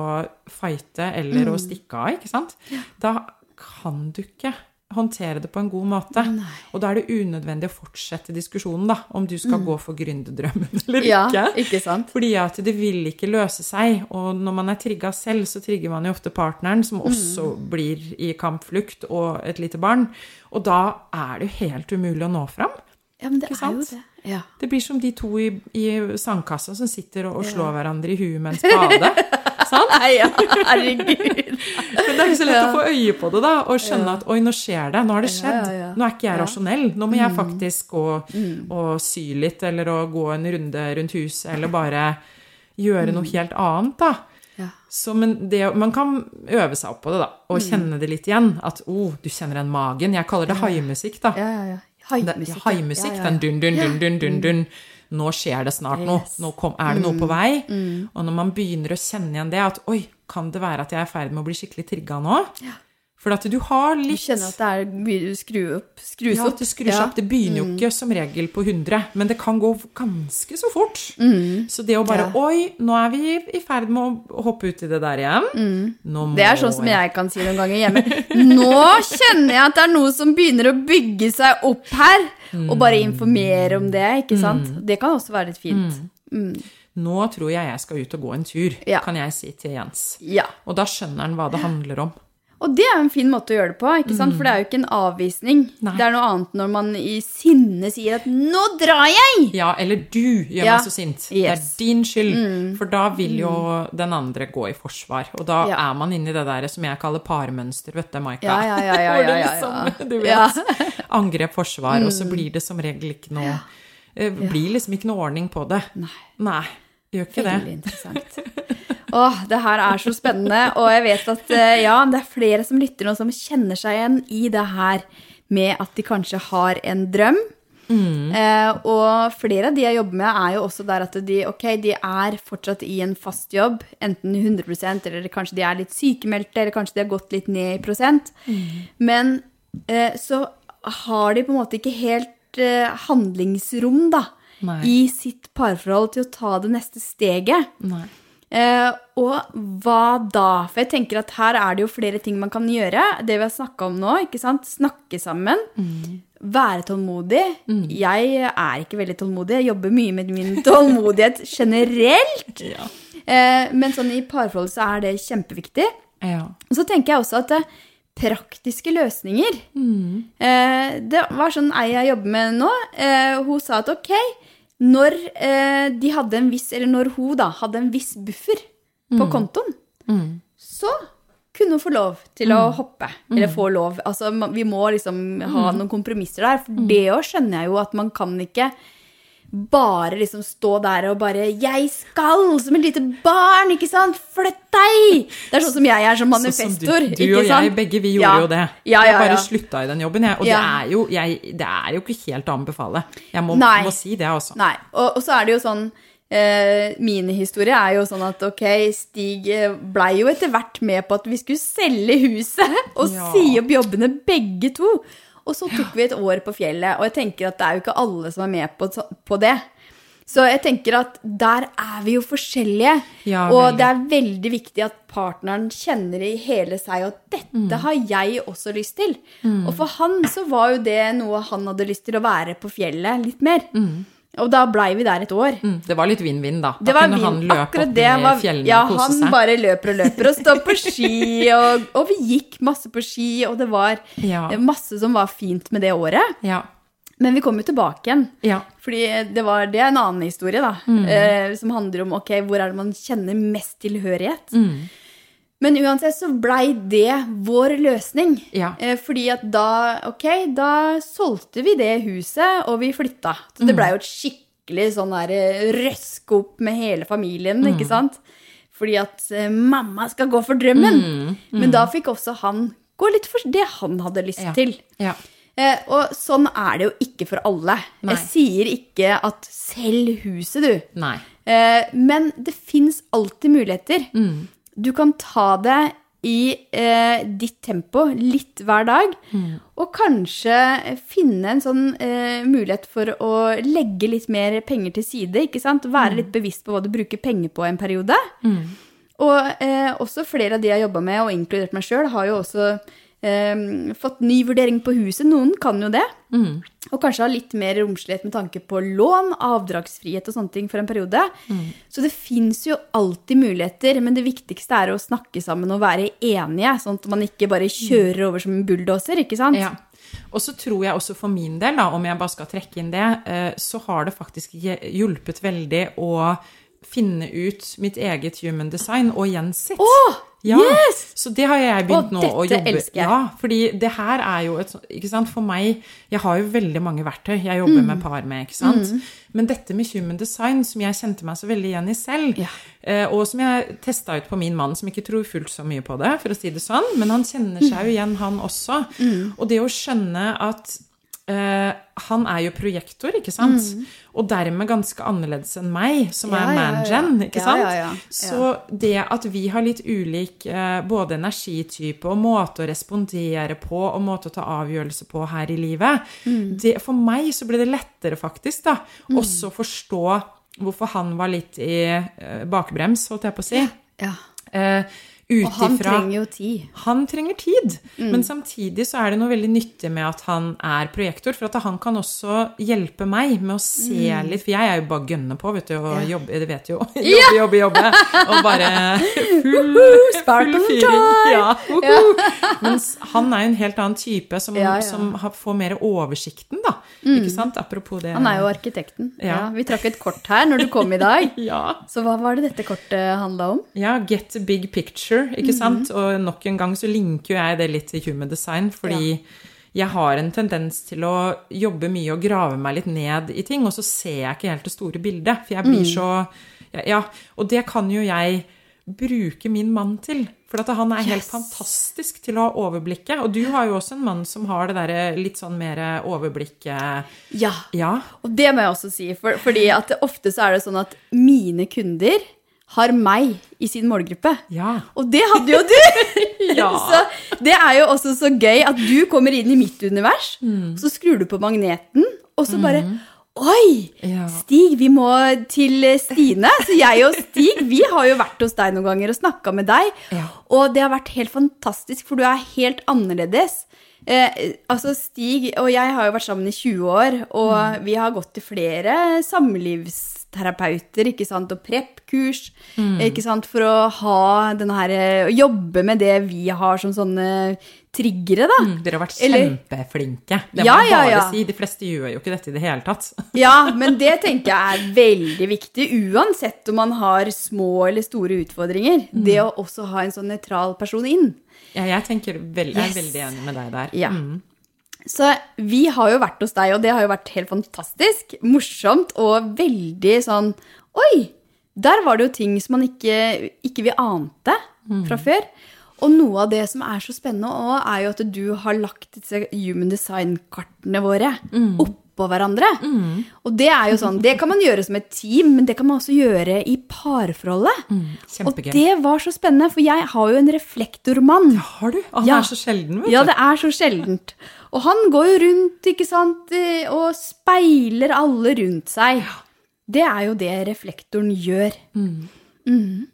fighte eller å stikke av, ikke sant, da kan du ikke håndtere det på en god måte. Og da er det unødvendig å fortsette diskusjonen, da, om du skal gå for gründerdrømmen eller Mm. Ja, ikke. ikke sant? Fordi at det vil ikke løse seg. Og når man er trigga selv, så trigger man jo ofte partneren, som også Mm. blir i kampflukt, og et lite barn. Og da er det jo helt umulig å nå fram. Ja, men det Ikke er jo sant? det. Ja. Det blir som de to i, i sandkassa som sitter og, og slår hverandre i huet med en spade. Sant? Nei, ja, herregud. Men det er så lett å få øye på det, da, og skjønne at oi, nå skjer det. Nå har det skjedd. Ja, ja, ja. Nå er ikke jeg Ja. Mm. rasjonell. Nå må jeg faktisk gå og sy litt, eller å gå en runde rundt huset, eller bare gjøre noe helt annet, da. Mm. Ja. Så, men det, man kan øve seg opp på det, da, og Mm. kjenne det litt igjen. At oh, du kjenner den magen. Jeg kaller det haimusikk, da. Ja, ja, ja. Haimusikk. ja, ja, ja, ja. den dun, Nå skjer det snart noe. Yes. Nå kom, er det noe på vei. Og når man begynner å kjenne igjen det, at oi, kan det være at jeg er i ferd med å bli skikkelig trigga nå? For at du har litt Du kjenner at det er skru opp, skrus ja, opp. det skrus opp. Det begynner jo ikke som regel på 100, men det kan gå ganske så fort. Så det å bare Mm. Ja. Oi, nå er vi i ferd med å hoppe ut i det der igjen. Mm. Det er sånn som jeg kan si noen ganger hjemme. Nå kjenner jeg at det er noe som begynner å bygge seg opp her. Og bare informere om det, ikke sant. Det kan også være litt fint. Nå tror jeg jeg skal ut og gå en tur, Ja. kan jeg si til Jens. Ja. Og da skjønner han hva det handler om. Og det er jo en fin måte å gjøre det på, ikke sant? for det er jo ikke en avvisning. Nei. Det er noe annet når man i sinne sier at 'nå drar jeg'! Ja, eller du gjør Ja. meg så sint. Det er din skyld. For da vil jo den andre gå i forsvar. Og da Ja. er man inne i det der som jeg kaller parmønster, vet du, Maika. Ja, ja, ja, ja, Hvor det ja, ja, liksom, du vet, Ja. angrep, forsvar, og så blir det som regel ikke noe eh, Blir liksom ikke noe ordning på det. Nei. Nei, gjør ikke det. Veldig interessant. Åh, det her er så spennende, og jeg vet at eh, ja, det er flere som lytter nå som kjenner seg igjen i det her med at de kanskje har en drøm. Eh, og flere av de jeg jobber med, er jo også der at de, okay, de er fortsatt i en fast jobb, enten 100% eller kanskje de er litt sykemeldte, eller kanskje de har gått litt ned i prosent. Men eh, så har de på en måte ikke helt eh, handlingsrom, da, Nei. i sitt parforhold til å ta det neste steget. Nei. Eh, og hva da? For jeg tenker at her er det jo flere ting man kan gjøre. Det vi har snakka om nå. ikke sant? Snakke sammen. Være tålmodig. Jeg er ikke veldig tålmodig. Jeg jobber mye med min tålmodighet generelt. Ja. Eh, men sånn i parforhold så er det kjempeviktig. ja. Og så tenker jeg også at eh, praktiske løsninger eh, Det var sånn ei jeg jobber med nå. Eh, hun sa at ok, når eh, de hadde en viss, eller når hun da hadde en viss buffer på kontoen, så kunne hun få lov til å hoppe. Eller få lov. Altså, vi må liksom ha noen kompromisser der. For det òg skjønner jeg jo at man kan ikke bare liksom stå der og bare 'Jeg skal!' som et lite barn, ikke sant? Flytt deg! Det er sånn som jeg er som Sånn som manifestor. du, du og jeg, begge vi gjorde Ja. jo det. Ja, jeg ja, bare slutta i den jobben, jeg. Og det, er jo, jeg, det er jo ikke helt å anbefale. Jeg må, må si det, altså. Nei. Og, og så er det jo sånn eh, Min historie er jo sånn at ok, Stig eh, blei jo etter hvert med på at vi skulle selge huset og si opp jobbene begge to. Og så tok vi et år på fjellet, og jeg tenker at det er jo ikke alle som er med på, på det. Så jeg tenker at der er vi jo forskjellige. Ja, og det er veldig viktig at partneren kjenner i hele seg at dette Mm. har jeg også lyst til. Og for han så var jo det noe han hadde lyst til å være på fjellet litt mer. Og da blei vi der et år. Mm, det var litt vinn-vinn, da. Da kunne han løpe opp det i fjellene ja, og kose seg. Ja, han bare løper og løper og står på ski, og, og vi gikk masse på ski, og det var Ja. masse som var fint med det året. Ja. Men vi kom jo tilbake igjen. ja. Fordi det, var, det er en annen historie, da. Mm. Eh, som handler om ok, hvor er det man kjenner mest tilhørighet. Mm. Men uansett så blei det vår løsning. Ja. Eh, fordi at da Ok, da solgte vi det huset, og vi flytta. Så det Mm. blei jo et skikkelig sånn der røsk opp med hele familien, Mm. ikke sant? Fordi at eh, mamma skal gå for drømmen. Men da fikk også han gå litt for det han hadde lyst Ja. til. ja. Eh, og sånn er det jo ikke for alle. Nei. Jeg sier ikke at selg huset, du. Nei. Eh, men det fins alltid muligheter. Mm. Du kan ta det i eh, ditt tempo litt hver dag. Mm. Og kanskje finne en sånn eh, mulighet for å legge litt mer penger til side. ikke sant? Være Mm. litt bevisst på hva du bruker penger på en periode. Og eh, også flere av de jeg har jobba med, og inkludert meg sjøl, har jo også eh, fått ny vurdering på huset. Noen kan jo det. Mm. Og kanskje ha litt mer romslighet med tanke på lån, avdragsfrihet og sånne ting for en periode. Så det fins jo alltid muligheter, men det viktigste er å snakke sammen og være enige, sånn at man ikke bare kjører over som en bulldoser, ikke sant? Ja. Og så tror jeg også for min del, da, om jeg bare skal trekke inn det, eh, så har det faktisk hjulpet veldig å finne ut mitt eget human design og gjensitt. Oh, Ja, yes! Så det har jeg begynt oh, nå å jobbe elsker jeg. Ja, fordi det her er jo et Ikke sant, for meg Jeg har jo veldig mange verktøy jeg jobber Mm. med par med, ikke sant. Men dette med human design, som jeg kjente meg så veldig igjen i selv, Ja. eh, og som jeg testa ut på min mann, som ikke tror fullt så mye på det, for å si det sånn, men han kjenner seg jo igjen, han også. Mm. Og det å skjønne at eh, han er jo projektor, ikke sant? Og dermed ganske annerledes enn meg, som Mm. Ja, er ja, ja. man-gen, ikke Ja, sant? ja, ja. Så det at vi har litt ulik eh, både energitype og måte å respondere på og måte å ta avgjørelse på her i livet, Mm. det, for meg så ble det lettere faktisk da, også å forstå hvorfor han var litt i eh, bakbrems, holdt jeg på å si. Ja. Eh, Og han utifra- trenger jo tid. han trenger tid, Mm. men samtidig så er det noe veldig nyttig med at han er projektor, for at han kan også hjelpe meg med å se Mm. litt, for jeg er jo bare gønne på, vet du, og jobbe, det vet jo, jobbe, jobbe, jobbe, og bare full, full fyring. Ja. Ja, uhu. Mens han er jo en helt annen type som, Ja, ja. som får mer oversikten, da, ikke sant? Apropos det. Han er jo arkitekten. Ja. Ja. vi trakk et kort her når du kom i dag. Ja. Så hva var det dette kortet handla om? Ja, get a big picture, ikke sant? Og nok en gang så linker jo jeg det litt til human design, fordi jeg har en tendens til å jobbe mye og grave meg litt ned i ting, og så ser jeg ikke helt det store bildet, for jeg blir så ja, ja, og det kan jo jeg bruke min mann til, for at han er helt Yes. fantastisk til å ha overblikket, og du har jo også en mann som har det der litt sånn mer overblikket. Ja. Ja, Og det må jeg også si, for, fordi at ofte så er det sånn at mine kunder har meg i sin målgruppe. ja, Og det hadde jo du! Ja. så det er jo også så gøy at du kommer inn i mitt univers, mm. så skrur du på magneten, og så bare Oi! Ja. Stig, vi må til Stine. Så jeg og Stig vi har jo vært hos deg noen ganger og snakka med deg. Ja. Og det har vært helt fantastisk, for du er helt annerledes. Eh, altså Stig og jeg har jo vært sammen i 20 år, og vi har gått til flere samlivsterapeuter ikke sant, og prep-kurs ikke sant, for å ha denne her, å jobbe med det vi har som sånne triggere. da. Mm, Dere har vært Eller- kjempeflinke. Det må Ja, jeg bare ja. si. De fleste gjør jo ikke dette i det hele tatt. Ja, men det tenker jeg er veldig viktig, uansett om man har små eller store utfordringer. Det å også ha en sånn nøytral person inn. Ja, jeg, veldig, vel, jeg er Yes. veldig enig med deg der. Ja. Mm. Så vi har jo vært hos deg, og det har jo vært helt fantastisk, morsomt og veldig sånn Oi! Der var det jo ting som man ikke, ikke vi ante fra før. Og noe av det som er så spennende òg, er jo at du har lagt disse human design-kartene våre oppå hverandre. Og det er jo sånn, det kan man gjøre som et team, men det kan man også gjøre i parforholdet. Mm, og det var så spennende, for jeg har jo en reflektormann. Har du? Han Ja. er så sjelden, vet Ja, det er så sjeldent. Og han går jo rundt, ikke sant, eh, og speiler alle rundt seg. Det er jo det reflektoren gjør. Mhm.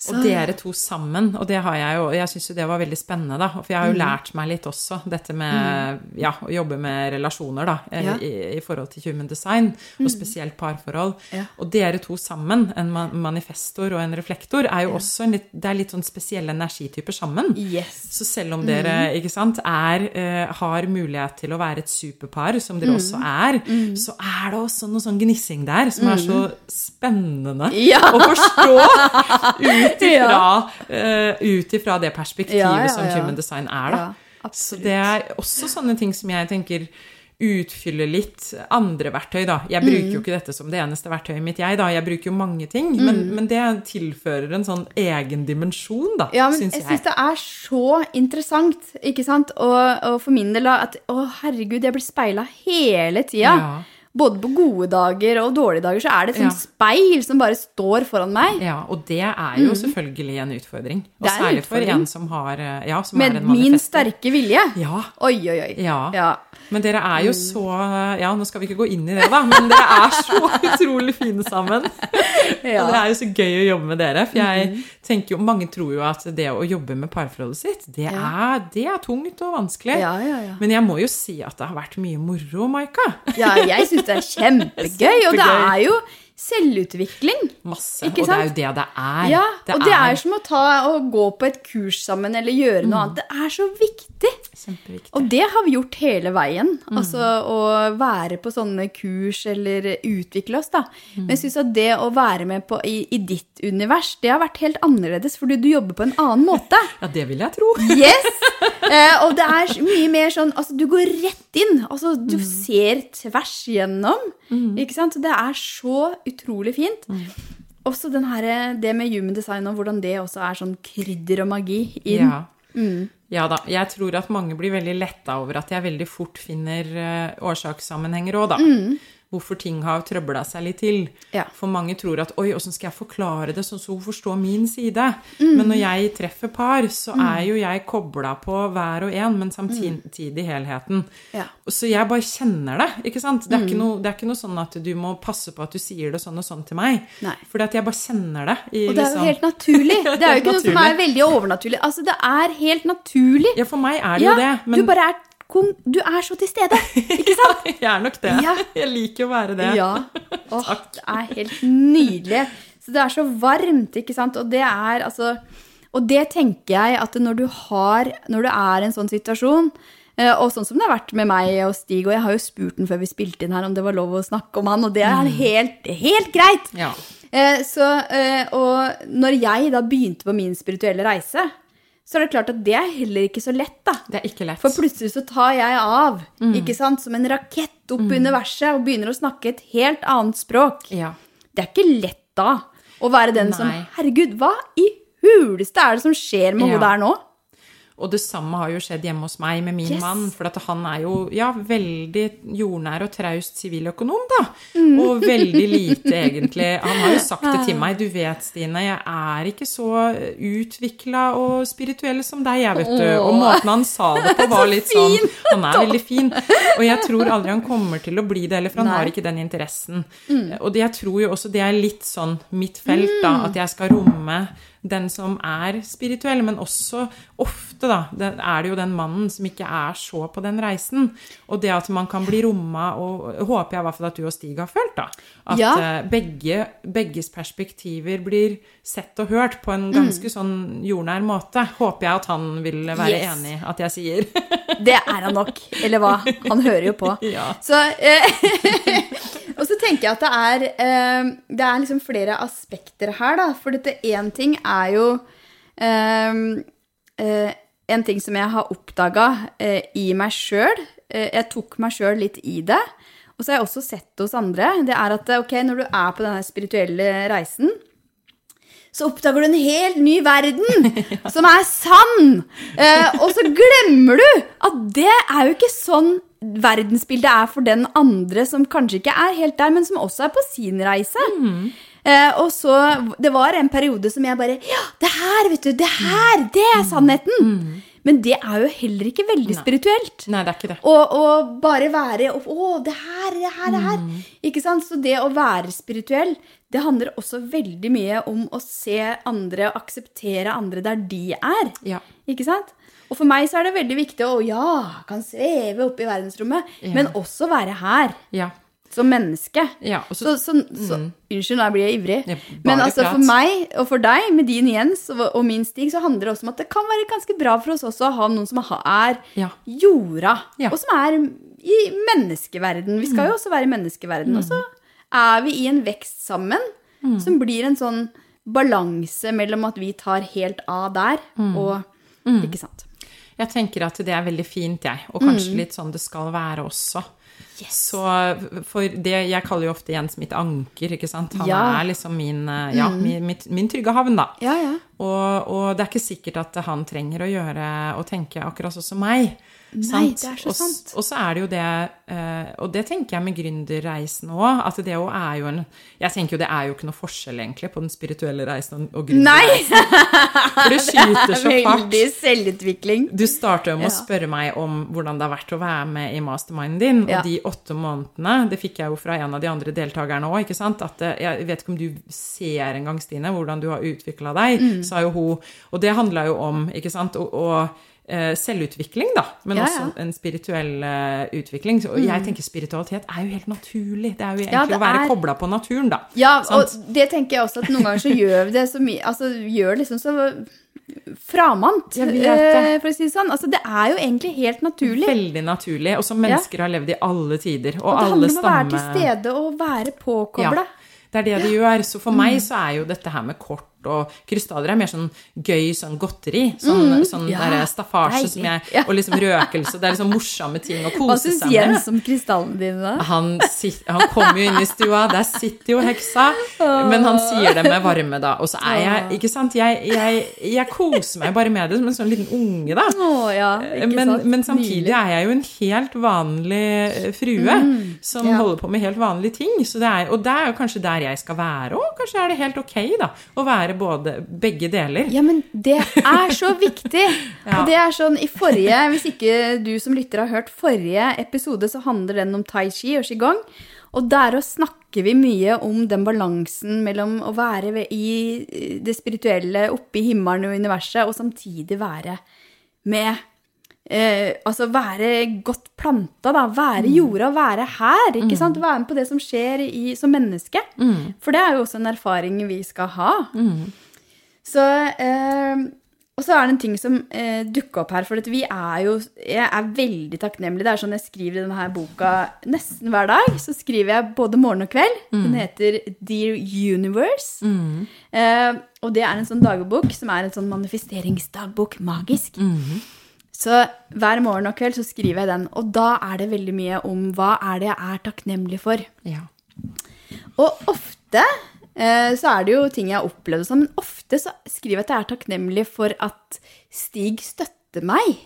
Så- Og dere to sammen, og det har jeg jo Jeg syns jo det var veldig spennende, da. For jeg har jo Mm. lært meg litt også dette med ja, å jobbe med relasjoner, da. eh, Ja. I, I forhold til human design, og spesielt parforhold. Ja. Og dere to sammen, en manifestor og en reflektor, er jo også en litt Det er litt sånn spesielle energityper sammen. Yes. Så selv om dere ikke sant, er, eh, har mulighet til å være et superpar, som dere også er, så er det også noe sånn gnissing der som er så spennende å forstå ut ifra, Ja. eh, ut ifra det perspektivet Ja, ja, som ja. human design er. Da. Ja, så det er også sånne ting som jeg tenker utfyller litt andre verktøy, da. Jeg bruker Mm. jo ikke dette som det eneste verktøyet mitt, jeg, da. Jeg bruker jo mange ting, men, men det tilfører en sånn egen dimensjon, da, Mm. Ja, men syns jeg jeg. syns det er så interessant, ikke sant? Og, og for min del at å herregud, jeg blir speila hele tida. Ja. Både på gode dager og dårlige dager så er det et sånt Ja. speil som bare står foran meg. Ja, og det er jo selvfølgelig en utfordring. Og Mm. Det er en utfordring. for en som har eh, ja, som Med er min sterke vilje. Ja, Oi, oi, oi. Ja. ja. Men dere er Mm. jo så Ja, nå skal vi ikke gå inn i det, da, men dere er så utrolig fine sammen. Ja. Og det er jo så gøy å jobbe med dere. For jeg tenker jo, mange tror jo at det å jobbe med parforholdet sitt, det, Ja. er, det er tungt og vanskelig. Ja, ja, ja. Men jeg må jo si at det har vært mye moro, Maika. Ja, jeg syns det er kjempegøy, og det er jo selvutvikling. Masse. Og det er jo det det er. Ja, og det er som å ta gå på et kurs sammen eller gjøre noe annet. Det er så viktig. Kjempeviktig. Og det har vi gjort hele veien. Altså å være på sånne kurs eller utvikle oss, da. Men jeg syns at det å være med på, i, i ditt univers, det har vært helt annerledes, fordi du jobber på en annen måte. Ja, det vil jeg tro. Yes! Eh, og det er mye mer sånn Altså, du går rett inn. Altså, du ser tvers gjennom. Ikke sant? Det er så utrolig fint. Også den her, det med human design og hvordan det også er sånn krydder og magi inn. Ja. ja da. Jeg tror at mange blir veldig letta over at jeg veldig fort finner eh, årsakssammenhenger òg, da. Hvorfor ting har trøbla seg litt til. Ja. For mange tror at oi, åssen skal jeg forklare det sånn så hun forstår min side? Men når jeg treffer par, så er jo jeg kobla på hver og en, men samtidig helheten. Ja. Så jeg bare kjenner det, ikke sant? Det er, ikke noe, det er ikke noe sånn at du må passe på at du sier det sånn og sånn til meg. Nei. Fordi at jeg bare kjenner det. I, Og det er jo liksom- helt naturlig. Det er jo ikke noe som er veldig overnaturlig. Altså, det er helt naturlig. Ja, for meg er det Ja, jo det. Men du bare er kon- Du er så til stede, ikke sant? jeg er nok det. Ja. Jeg liker å være det. Ja. Åh, det er helt nydelig. Så det er så varmt, ikke sant? Og det er altså Og det tenker jeg at når du har Når du er i en sånn situasjon eh, og sånn som det har vært med meg og Stig, og jeg har jo spurt den før vi spilte inn her om det var lov å snakke om han, og det er helt, helt greit. Ja. Eh, Så, eh, og når jeg da begynte på min spirituelle reise, så er det klart at det er heller ikke så lett, da. Det er ikke lett. For plutselig så tar jeg av, ikke sant, som en rakett opp i universet og begynner å snakke et helt annet språk. Ja. Det er ikke lett da å være den som Herregud, hva i huleste er det som skjer med Ja. hodet der nå? Og det samme har jo skjedd hjemme hos meg med min Yes. mann. For at han er jo ja, veldig jordnær og traust siviløkonom, da. Mm. Og veldig lite, egentlig. Han har jo sagt det til meg. Du vet, Stine, jeg er ikke så utvikla og spirituell som deg, jeg, vet du. Og måten han sa det på, var litt sånn Han er veldig fin. Og jeg tror aldri han kommer til å bli det heller, for han Nei. har ikke den interessen. Og det, jeg tror jo også det er litt sånn mitt felt, da. At jeg skal romme den som er spirituell, men også ofte, da, det er det jo den mannen som ikke er så på den reisen. Og det at man kan bli romma, og håper jeg i hvert fall at du og Stig har følt, da. At Ja. eh, begge, begges perspektiver blir sett og hørt på en ganske sånn jordnær måte. Håper jeg at han vil være Yes. enig at jeg sier. Det er han nok. Eller hva? Han hører jo på. Ja. Så, eh, så tenker jeg at det er, eh, det er liksom flere aspekter her, da. For dette én ting er jo eh, eh, En ting som jeg har oppdaga eh, i meg sjøl. Eh, jeg tok meg sjøl litt i det. Og så har jeg også sett det hos andre. Det er at ok, når du er på denne spirituelle reisen, så oppdager du en helt ny verden som er sann. Eh, og så glemmer du at det er jo ikke sånn verdensbildet er for den andre som kanskje ikke er helt der, men som også er på sin reise. Eh, og så, Det var en periode som jeg bare Ja, det her, vet du! Det her! Det er sannheten! Men det er jo heller ikke veldig spirituelt. Nei, det er ikke det. Og, og bare være Å, det her, det her, det her. Mm. Ikke sant? Så det å være spirituell, det handler også veldig mye om å se andre og akseptere andre der de er. Ja. Ikke sant? Og for meg så er det veldig viktig å ja, kan sveve oppe i verdensrommet, Ja. men også være her Ja. som menneske. ja. Og Så, så, så, mm. Unnskyld, nå blir jeg ivrig. Ja, Men altså for meg og for deg, med din Jens og, og min Stig, så handler det også om at det kan være ganske bra for oss også å ha noen som er jorda. Mm. og som er i menneskeverden. Vi skal jo også være i menneskeverden. Og så er vi i en vekst sammen Mm. som blir en sånn balanse mellom at vi tar helt av der, Mm. og Ikke sant? Jeg tenker at det er veldig fint, jeg. Og kanskje litt sånn det skal være også. Så for det Jeg kaller jo ofte Jens mitt anker, ikke sant. Han Ja. er liksom min, ja, mm. min, min, min trygge havn, da. Ja, ja. Og, og det er ikke sikkert at han trenger å gjøre og tenke akkurat sånn som meg. Nei, det er så sant. Og så er det jo det, eh, og det tenker jeg med gründerreisen òg, at det jo er jo en Jeg tenker jo det er jo ikke noe forskjell egentlig på den spirituelle reisen og, og gründerreisen. For det skyter så fart. Veldig selvutvikling. Du starter jo med Ja. å spørre meg om hvordan det har vært å være med i masterminden din. Ja. Og de åtte månedene, det fikk jeg jo fra en av de andre deltakerne òg, ikke sant. At eh, jeg vet ikke om du ser engang, Stine, hvordan du har utvikla deg, Mm. sa jo hun. Og det handla jo om, ikke sant, og, og eh, selvutvikling, da, men Ja, ja. også en spirituell uh, utvikling. Og jeg tenker spiritualitet er jo helt naturlig. Det er jo egentlig Ja, er... å være kobla på naturen, da. Ja, Sant? og det tenker jeg også at noen ganger så gjør det så mye Altså gjør liksom så framant, eh, for å si det sånn. Altså, det er jo egentlig helt naturlig. Veldig naturlig, og som mennesker har levd i alle tider. Og, Og det handler om å være til stede og være påkobla. Det er det det gjør. Så for meg Mm. så er jo dette her med kort og krystaller er mer sånn gøy sånn godteri. Sånn, sånn Mm. Ja, der staffasje som jeg Ja. Og liksom røkelse. Det er liksom morsomme ting å Hva kose syns seg Jens om krystallene dine, da? Han, han kommer jo inn i stua, der sitter jo heksa, men han sier det med varme, da. Og så er jeg Ikke sant? Jeg, jeg, jeg koser meg bare med det som en sånn liten unge, da. Oh, ja, Men, men samtidig er jeg jo en helt vanlig frue frue som ja. holder på med helt vanlige ting. Så det er, og det er jo kanskje der jeg skal være òg. Kanskje er det helt ok da, å være både, begge deler. Ja, men det er så viktig. Ja. Og det er sånn i forrige, hvis ikke du som lytter har hørt forrige episode, så handler den om tai chi og qigong. Og der òg snakker vi mye om den balansen mellom å være i det spirituelle, oppe i himmelen og universet, og samtidig være med eh, Altså være godt planta, da. Være i jorda, være her. ikke sant? Være med på det som skjer i, som menneske. For det er jo også en erfaring vi skal ha. Så eh, Og så er det en ting som eh, dukka opp her, for at vi er jo Jeg er veldig takknemlig. Det er sånn jeg skriver i denne boka nesten hver dag. Så skriver jeg både morgen og kveld. Den heter Dear Universe. Eh, og det er en sånn dagbok som er en sånn manifesteringsdagbok. Magisk. Så hver morgen og kveld så skriver jeg den, og da er det veldig mye om hva er det jeg er takknemlig for. Ja. Og ofte eh, så er det jo ting jeg har opplevd sånn, men ofte så skriver jeg at jeg er takknemlig for at Stig støtter meg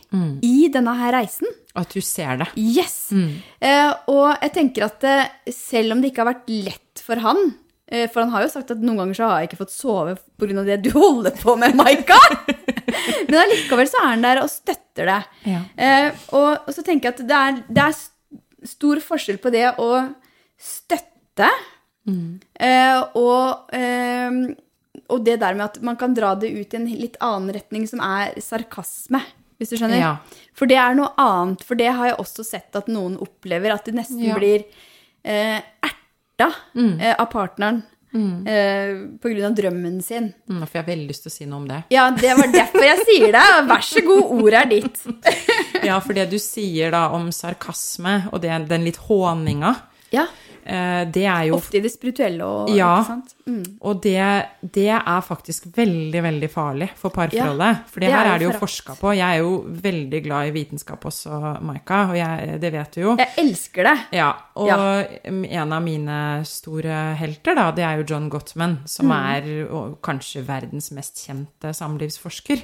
i denne her reisen. At du ser det. Yes! Eh, og jeg tenker at eh, selv om det ikke har vært lett for han For han har jo sagt at noen ganger så har jeg ikke fått sove pga. det du holder på med, Maika. Men allikevel så er han der og støtter det. Ja. Eh, og, og så tenker jeg at det er, det er stor forskjell på det å støtte eh, og, eh, og det der med at man kan dra det ut i en litt annen retning, som er sarkasme. Hvis du skjønner? Ja. For det er noe annet. For det har jeg også sett at noen opplever, at de nesten Ja. blir eh, erta eh, av partneren eh, på grunn av drømmen sin. Mm, får jeg veldig lyst til å si noe om det. Ja, det var derfor jeg sier det. Vær så god, ordet er ditt. Ja, for det du sier da om sarkasme, og det, den litt håninga, Ja, det er jo Ofte i det spirituelle og Ja. sant? Mm. Og det, det er faktisk veldig, veldig farlig for parforholdet. for det er her er det jo forska på. Jeg er jo veldig glad i vitenskap også, Maika, og jeg, det vet du jo. Jeg elsker det. Ja, og Ja. en av mine store helter, da, det er jo John Gottman, som er og, kanskje verdens mest kjente samlivsforsker.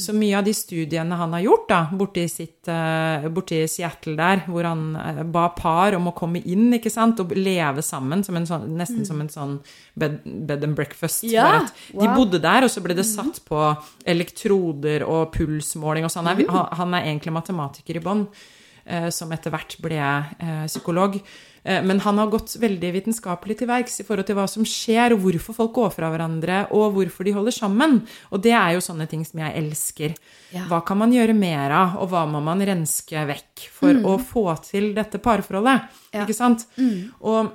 Så mye av de studiene han har gjort, da, borti, sitt, eh, borti Seattle der, hvor han eh, ba par om å komme inn, ikke sant, og leve sammen, som en sånn, nesten som en sånn bed, bed and breakfast. Ja, at De wow. bodde der, og så ble det satt på elektroder og pulsmåling og sånn. Han er- Han, han er egentlig matematiker i bånn eh, som etter hvert ble eh, psykolog. Eh, Men han har gått veldig vitenskapelig til verks i forhold til hva som skjer, og hvorfor folk går fra hverandre, og hvorfor de holder sammen. Og det er jo sånne ting som jeg elsker. Ja. Hva kan man gjøre mer av, og hva må man renske vekk for å få til dette parforholdet? Ja. Ikke sant? Og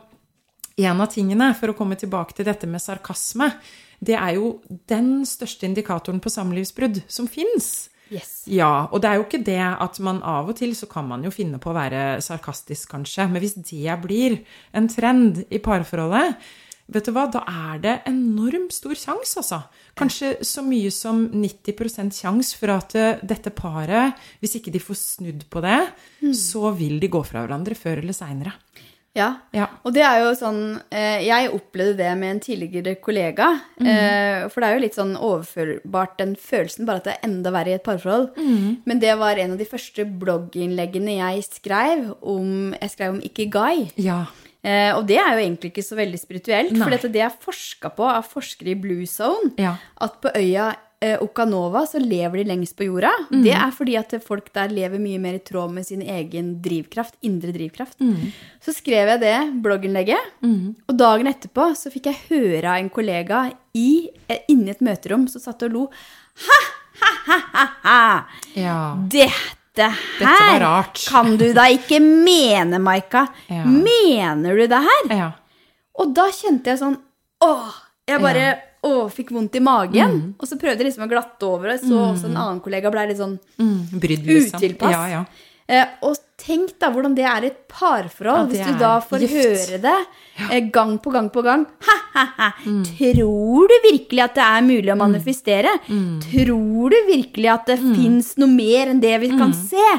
en av tingene, for å komme tilbake til dette med sarkasme, det er jo den største indikatoren på samlivsbrudd som fins. Yes. Ja, og det er jo ikke det at man av og til så kan man jo finne på å være sarkastisk, kanskje, men hvis det blir en trend i parforholdet, vet du hva, da er det enormt stor sjanse, altså. Kanskje så mye som 90 sjanse for at eh, dette paret, hvis ikke de får snudd på det, så vil de gå fra hverandre før eller seinere. Ja. Ja. Og det er jo sånn eh, Jeg opplevde det med en tidligere kollega. eh, For det er jo litt sånn overførbart, den følelsen, bare at det er enda verre i et parforhold. Men det var en av de første blogginnleggene jeg skrev om Jeg skrev om ikigai. Ja. Eh, og det er jo egentlig ikke så veldig spirituelt, Nei. for dette, det er forska på av forskere i Blue Zone. Ja. At på øya Okanova så lever de lengst på jorda. Det er fordi at folk der lever mye mer i tråd med sin egen drivkraft, indre drivkraft. Så skrev jeg det blogginnlegget, og dagen etterpå så fikk jeg høre av en kollega i, inni inne i et møterom som satt og lo. Ha, ha, ha, ha, ha. ja. Dette Dette var her rart. kan du da ikke mene, Maika. Ja. Mener du det her? Ja. Og da kjente jeg sånn Åh! Jeg bare. Å, fikk vondt i magen. Og så prøvde jeg liksom å glatte over, og så også en annen kollega ble litt sånn Mm, brydd, liksom. Utilpass. Ja, ja. Eh, og tenk da hvordan det er i et parforhold, Ja, hvis du da får gift. høre det eh, gang på gang på gang. Ha, ha, ha. Mm. Tror du virkelig at det er mulig å manifestere? Mm. Tror du virkelig at det fins noe mer enn det vi kan Mm. se?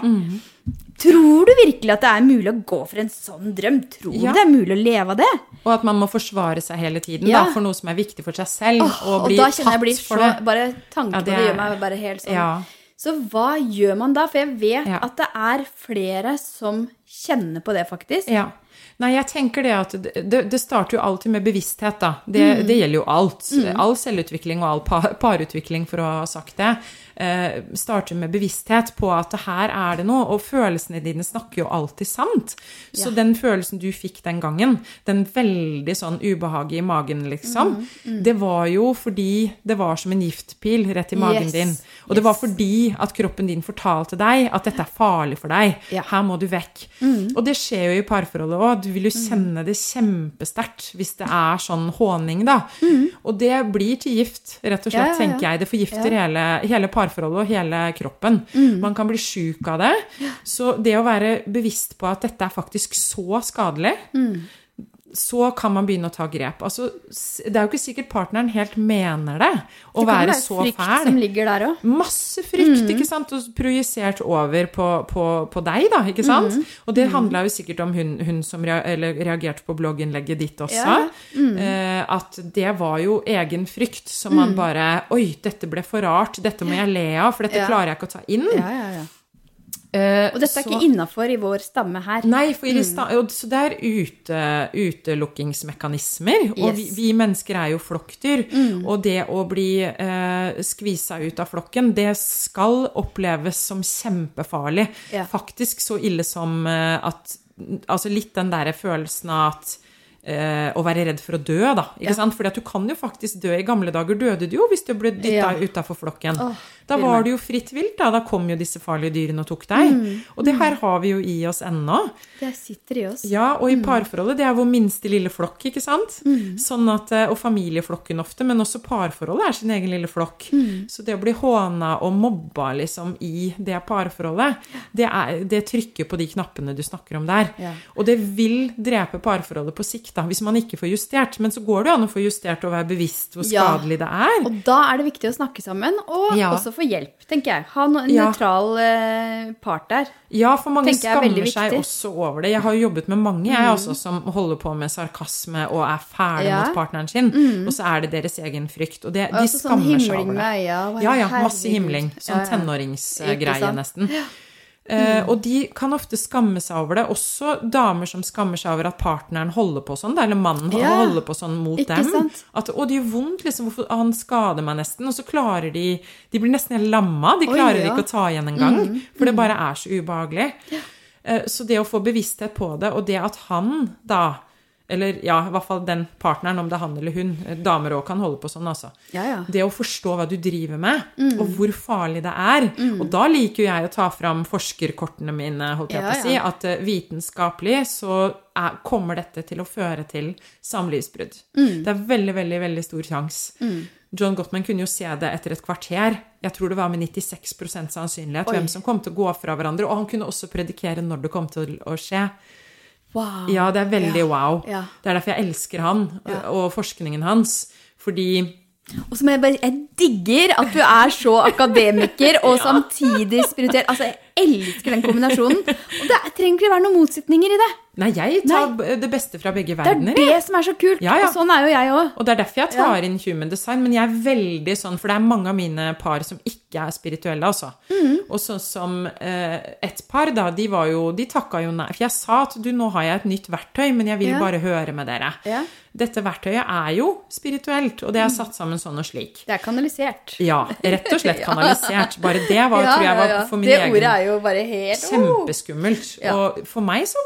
Tror du virkelig at det er mulig å gå for en sånn drøm? Tror Ja. du det er mulig å leve av det? Og at man må forsvare seg hele tiden Ja. da, for noe som er viktig for seg selv. Oh, og og bli jeg tatt blir for det. Bare tanken Ja, på det det gjør meg bare helt sånn Ja. Så hva gjør man da? For jeg vet at det er flere som kjenner på det, faktisk. Ja. Nei, jeg tenker det at det, det, det starter jo alltid med bevissthet, da. Det, det gjelder jo alt. All selvutvikling og all par, parutvikling, for å ha sagt det, eh, starter med bevissthet på at her er det noe. Og følelsene dine snakker jo alltid sant. Så Ja. den følelsen du fikk den gangen, den veldig sånn ubehaget i magen, liksom, det var jo fordi det var som en giftpil rett i magen Yes. din. Og det var fordi at kroppen din fortalte deg at dette er farlig for deg. Ja. Her må du vekk. Og det skjer jo i parforholdet òg. Du vil jo kjenne det kjempesterkt hvis det er sånn håning, da. Og det blir til gift, rett og slett, ja. tenker jeg. Det forgifter hele, hele parforholdet og hele kroppen. Man kan bli sjuk av det. Så det å være bevisst på at dette er faktisk så skadelig så kan man begynne å ta grep. Altså, det er jo ikke sikkert partneren helt mener det, å Det kan være være så frykt som ligger der òg. Masse frykt, ikke sant? Og projisert over på, på, på deg, da, ikke sant? Og det handla jo sikkert om hun, hun som reagerte på blogginnlegget ditt også. Ja. Eh, at det var jo egen frykt som man bare Oi, dette ble for rart. Dette må jeg le av, for dette Ja. klarer jeg ikke å ta inn. Ja, ja, ja. Eh, Og dette er så- ikke innafor i vår stamme her. Nei, for i sta- og så det er ute, utelukkingsmekanismer. Og vi, vi mennesker er jo flokkdyr. Og det å bli uh, skvisa ut av flokken, det skal oppleves som kjempefarlig. Ja. Faktisk så ille som uh, at Altså litt den derre følelsen av at å være redd for å dø, da. Ikke Ja. sant? Fordi at du kan jo faktisk dø. I gamle dager døde du jo hvis du ble dytta Ja. utafor flokken. Åh, da var det jo fritt vilt, da. Da kom jo disse farlige dyrene og tok deg. Mm. Og det her har vi jo i oss ennå. Det sitter i oss. Ja, og i Mm. parforholdet, det er vår minste lille flokk, ikke sant? Sånn at, eh, og familieflokken ofte, men også parforholdet er sin egen lille flokk. Mm. Så det å bli håna og mobba liksom i det parforholdet, det, er, det trykker på de knappene du snakker om der. Ja. Og det vil drepe parforholdet på sikt, da, hvis man ikke får justert. Men så går det jo an å få justert og være bevisst hvor Ja. skadelig det er. Og da er det viktig å snakke sammen, og Ja. også få hjelp, tenker jeg. Ha en Ja. nøytral eh, part der. Ja, for mange er skammer seg også over det. Jeg har jo jobbet med mange jeg også som holder på med sarkasme og er fæle Ja. mot partneren sin, og så er det deres egen frykt. Og det, de skammer sånn skammer seg over over med det. øya. Ja, ja, masse himling. Sånn Ja, ja. tenåringsgreie, nesten. sant? Eh, og de kan ofte skamme seg over det. Også damer som skammer seg over at partneren holder på sånn, eller mannen Ja. holder på sånn mot Ikke dem. At, og det gjør vondt, liksom. Hvorfor, han skader meg nesten. Og så klarer de De blir nesten helt lamma. De Oi, klarer ja. Mm, ikke å ta igjen engang. For det bare er så ubehagelig. Eh, Så det å få bevissthet på det, og det at han da eller ja, i hvert fall den partneren, om det er han eller hun. eh, Damer òg kan holde på sånn, altså. Ja, ja. Det å forstå hva du driver med, Mm. og hvor farlig det er. Og da liker jo jeg å ta fram forskerkortene mine, holdt jeg Ja, på å si. At eh, vitenskapelig så er, kommer dette til å føre til samlivsbrudd. Mm. Det er veldig, veldig, veldig stor sjanse. John Gottman kunne jo se det etter et kvarter. Jeg tror det var med 96 sannsynlighet Oi. hvem som kom til å gå fra hverandre. Og han kunne også predikere når det kom til å skje. Wow. Ja, det er veldig Ja. wow. Ja. Det er derfor jeg elsker han og forskningen hans. Fordi Og så må jeg bare Jeg digger at du er så akademiker og samtidig spirituell. Altså, jeg elsker den kombinasjonen. Og det trenger ikke være noen motsetninger i det. Nei, jeg tar det beste fra begge verdener. Det er det som er så kult. Ja, ja. Og sånn er jo jeg òg. Og det er derfor jeg tar inn human design. Men jeg er veldig sånn, for det er mange av mine par som ikke er spirituelle, altså. Mm. Og sånn som eh, et par, da, de var jo De takka jo nei. For jeg sa at du, nå har jeg et nytt verktøy, men jeg vil Ja. bare høre med dere. Dette verktøyet er jo spirituelt, og det er satt sammen sånn og slik. Det er kanalisert. Ja, rett og slett kanalisert. Bare det var, Ja, tror jeg var for min Det egen ordet er jo bare helt oh! Kjempeskummelt. Ja. Og for meg så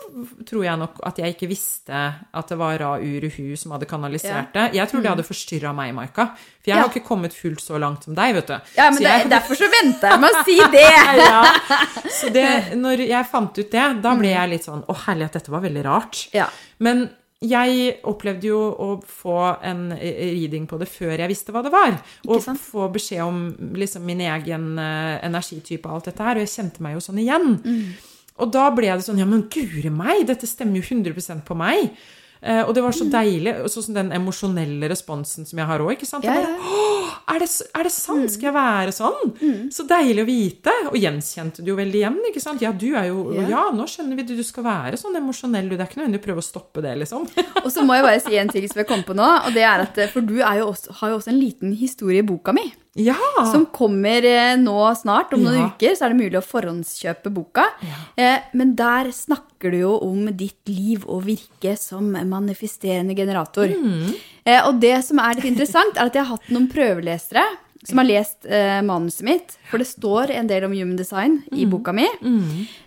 tror jeg nok at jeg ikke visste at det var Ra Uruhu som hadde kanalisert det. Jeg tror det hadde forstyrra meg, Maika. For jeg Mm. Har ikke kommet fullt så langt som deg, vet du. Ja, men så det, jeg, derfor så venta jeg med å si det. ja. Så det, når jeg fant ut det, da ble jeg litt sånn Å, herlighet, dette var veldig rart. Ja. Men jeg opplevde jo å få en eh, reading på det før jeg visste hva det var. Og få beskjed om liksom min egen eh, energitype og alt dette her. Og jeg kjente meg jo sånn igjen. Og da ble det sånn Ja, men guri meg, dette stemmer jo 100% på meg. Eh, og det var så deilig. Sånn som den emosjonelle responsen som jeg har òg. Ja, ja. Er, det, er det sant? Skal jeg være sånn? Så deilig å vite. Og gjenkjente du jo veldig igjen. ikke sant? Ja, du er jo Ja. Ja, nå skjønner vi det. Du skal være sånn emosjonell. du. Det er ikke nødvendig å prøve å stoppe det, liksom. Og så må jeg bare si en ting som jeg kom på nå, og det er at eh, For du jo også, har jo også en liten historie i boka mi. Ja! Som kommer eh, nå snart. Om noen Ja. uker så er det mulig å forhåndskjøpe boka. Eh, men der snakker du jo om ditt liv og virke som manifesterende generator. Eh, og det som er litt interessant, er at jeg har hatt noen prøvelesere som har lest eh, manuset mitt. For det står en del om human design i boka mi.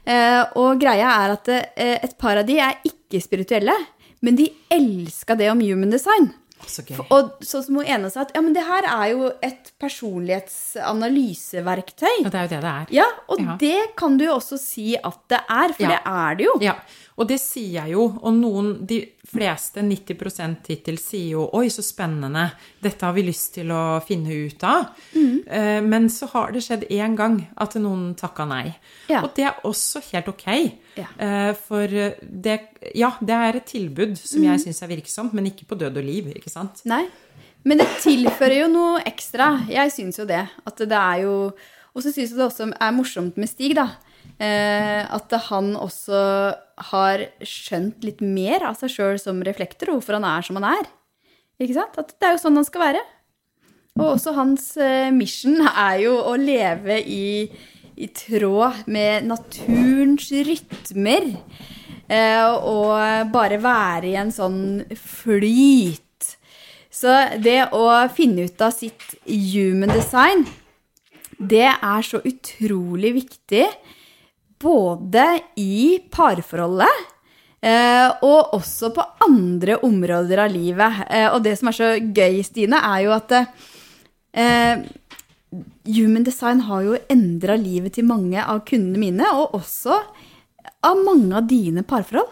Eh, og greia er at eh, et par av de er ikke spirituelle, men de elska det om human design. Så gøy. Og som hun ene sa at ja, men det her er jo et personlighetsanalyseverktøy. Ja, det er jo det det er. Ja, og Ja. det kan du jo også si at det er, for Ja. det er det jo. Ja, og det sier jeg jo. Og noen, de fleste, 90% hittil, sier jo 'oi, så spennende', dette har vi lyst til å finne ut av. Mm. Men så har det skjedd én gang at noen takka nei. Ja. Og det er også helt ok. Ja. Eh, For det, ja, det er et tilbud som Mm. jeg syns er virksomt, men ikke på død og liv, ikke sant? Nei. Men det tilfører jo noe ekstra. Jeg syns jo det. At det er jo Og så syns jeg det også er morsomt med Stig, da. Eh, at han også har skjønt litt mer av seg sjøl som reflektor, og hvorfor han er som han er. Ikke sant? At det er jo sånn han skal være. Og også hans eh, mission er jo å leve i, i tråd med naturens rytmer. Eh, og bare være i en sånn flyt. Så det å finne ut av sitt human design, det er så utrolig viktig. Både i parforholdet eh, og også på andre områder av livet. Eh, og det som er så gøy, Stine, er jo at Human design har jo endra livet til mange av kundene mine, og også av mange av dine parforhold.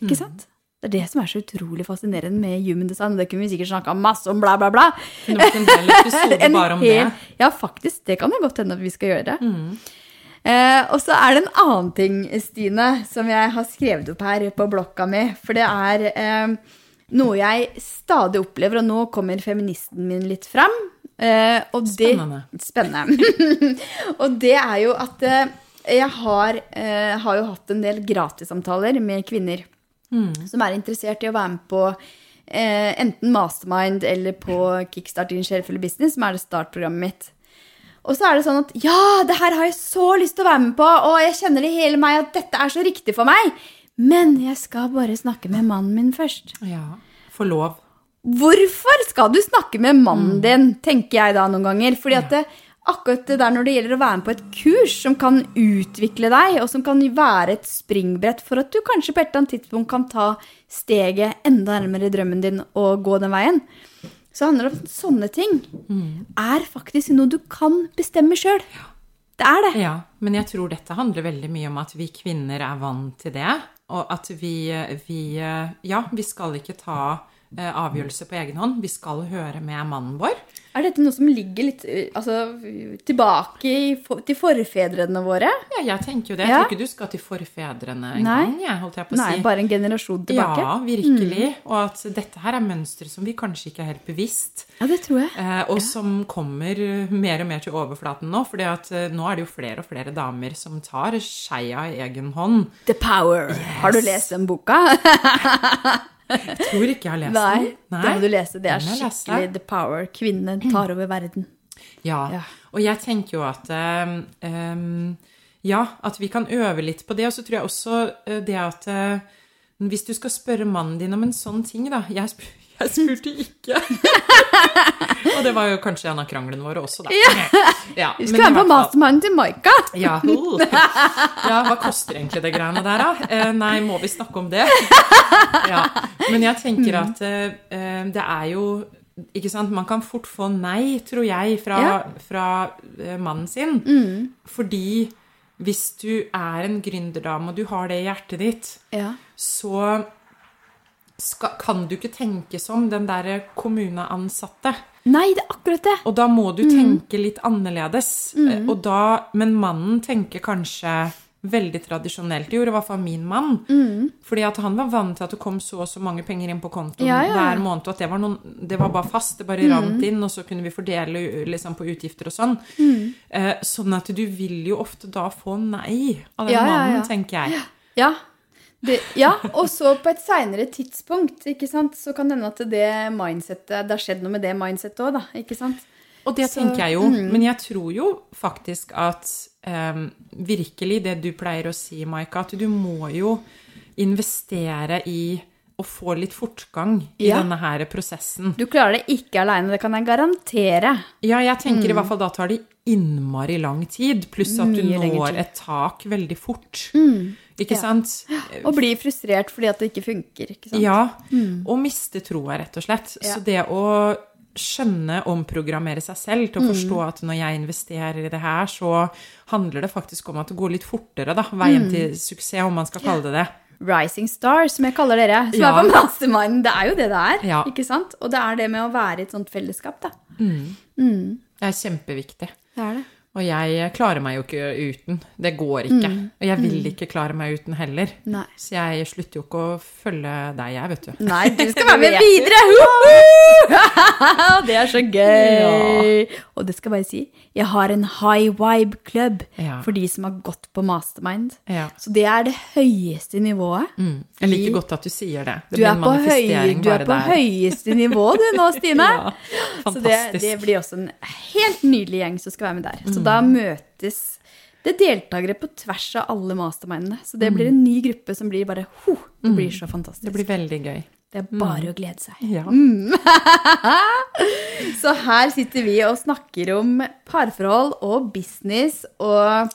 Ikke sant? Det er det som er så utrolig fascinerende med human design. og Det kunne vi sikkert snakka masse om, bla, bla, bla. Var en del episode bare om hel- det. Ja, faktisk. Det kan det godt hende at vi skal gjøre. Eh, og så er det en annen ting, Stine, som jeg har skrevet opp her på blokka mi. For det er eh, noe jeg stadig opplever, og nå kommer feministen min litt fram. Eh, og det, Spennende. Spennende. og det er jo at eh, jeg har, eh, har jo hatt en del gratissamtaler med kvinner som er interessert i å være med på eh, enten Mastermind eller på Kickstart din eller business, som er det startprogrammet mitt. Og så er det sånn at ja, det her har jeg så lyst til å være med på, og jeg kjenner i hele meg at dette er så riktig for meg. Men jeg skal bare snakke med mannen min først. Ja. Få lov. Hvorfor skal du snakke med mannen din, tenker jeg da noen ganger. Fordi at det, akkurat det der når det gjelder å være med på et kurs som kan utvikle deg, og som kan være et springbrett for at du kanskje på et eller annet tidspunkt kan ta steget enda nærmere drømmen din og gå den veien, så handler det om at sånne ting er faktisk noe du kan bestemme sjøl. Det er det. Ja, men jeg tror dette handler veldig mye om at vi kvinner er vant til det. Og at vi, vi Ja, vi skal ikke ta eh, avgjørelser på egen hånd. Vi skal høre med mannen vår. Er dette noe som ligger litt eh, altså, tilbake i, til forfedrene våre? Ja, jeg tenker jo det. Jeg Ja. tror ikke du skal til forfedrene engang, Nei, bare en generasjon tilbake? Ja, virkelig. Og at dette her er mønstre som vi kanskje ikke er helt bevisst. Ja, det tror jeg. og og som kommer eh, mer og mer til overflaten nå. For nå er det jo flere og flere damer som tar skeia i egen hånd. The Power. Har du lest den boka? Jeg tror ikke jeg har lest Nei, den. det må du lese. Det er skikkelig The Power. Kvinnen tar over verden. Ja. Ja. Og jeg tenker jo at um, Ja, at vi kan øve litt på det. Og så tror jeg også eh, det at eh, hvis du skal spørre mannen din om en sånn ting, da Jeg, sp jeg spurte ikke. og det var jo kanskje en av kranglene våre også, da. Ja, Vi men skal være på hvert mastermind til Maika. Ja. ja, hva koster egentlig det greiene der, da? Eh, nei, må vi snakke om det? Ja. Men jeg tenker at eh, det er jo ikke sant? Man kan fort få nei, tror jeg, fra, Ja. fra eh, mannen sin. Fordi hvis du er en gründerdame, og du har det i hjertet ditt, Ja. så skal, kan du ikke tenke som den der kommuneansatte. Nei, det er akkurat det. Og da må du tenke litt annerledes. Mm. Og da, men mannen tenker kanskje veldig tradisjonelt. Det gjorde i hvert fall min mann. Fordi at han var vant til at det kom så og så mange penger inn på kontoen Ja, ja, ja. hver måned. Og at det var, noen, det var bare fast. Det bare rant inn, og så kunne vi fordele liksom, på utgifter og sånn. Eh, sånn at du vil jo ofte da få nei av den Ja, ja, ja. mannen, tenker jeg. Ja. Det, ja, og så på et seinere tidspunkt, ikke sant, så kan det hende at det mindsettet Det har skjedd noe med det mindsettet òg, da. Ikke sant? Og det Så- tenker jeg jo. Men jeg tror jo faktisk at um, virkelig det du pleier å si, Maika, at du må jo investere i å få litt fortgang i Ja. denne her prosessen. Du klarer det ikke aleine, det kan jeg garantere. Ja, jeg tenker i Mm. hvert fall da tar det innmari lang tid, pluss at du Mye du når. Mm. et tak veldig fort. Ikke sant? Og bli frustrert fordi at det ikke funker. ikke sant? Ja, og miste troa, rett og slett. Mm. Ja. Så det å skjønne, omprogrammere seg selv til å Mm. forstå at når jeg investerer i det her, så handler det faktisk om at det går litt fortere, da. Veien Mm. til suksess, om man skal kalle det det. Rising Star, som jeg kaller dere, som Ja. er på masterminden. Det er jo det det er. Ja. ikke sant? Og det er det med å være i et sånt fellesskap, da. Det er kjempeviktig. Det er det. Og jeg klarer meg jo ikke uten. Det går ikke. Og jeg vil ikke klare meg uten heller. Mm. Nei. Så jeg slutter jo ikke å følge deg, jeg, vet du. Nei, du skal være med videre! Det er så gøy! Og det skal jeg bare si, jeg har en high vibe-klubb Ja. for de som har gått på mastermind. Ja. Så det er det høyeste nivået. Mm. Jeg liker godt at du sier det. Det Du er på, høy, du er på høyeste nivå du nå, Stine. Ja, Så det, det blir også en helt nydelig gjeng som skal være med der. Mm. Så da møtes det deltakere på tvers av alle mastermindene. Så det blir en ny gruppe som blir bare ho, Det blir så fantastisk. Mm. Det blir veldig gøy. Det er bare å glede seg. Ja. Så her sitter vi og snakker om parforhold og business og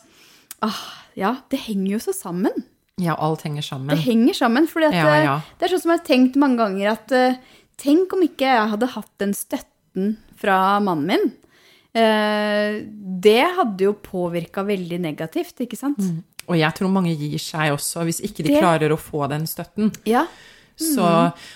ah, Ja, det henger jo så sammen. ja, alt henger sammen. Det henger sammen. For Ja, ja. det er sånn som jeg har tenkt mange ganger at eh, Tenk om ikke jeg hadde hatt den støtten fra mannen min. Eh, det hadde jo påvirka veldig negativt, ikke sant? Og jeg tror mange gir seg også hvis ikke de Det- klarer å få den støtten. Ja. Så,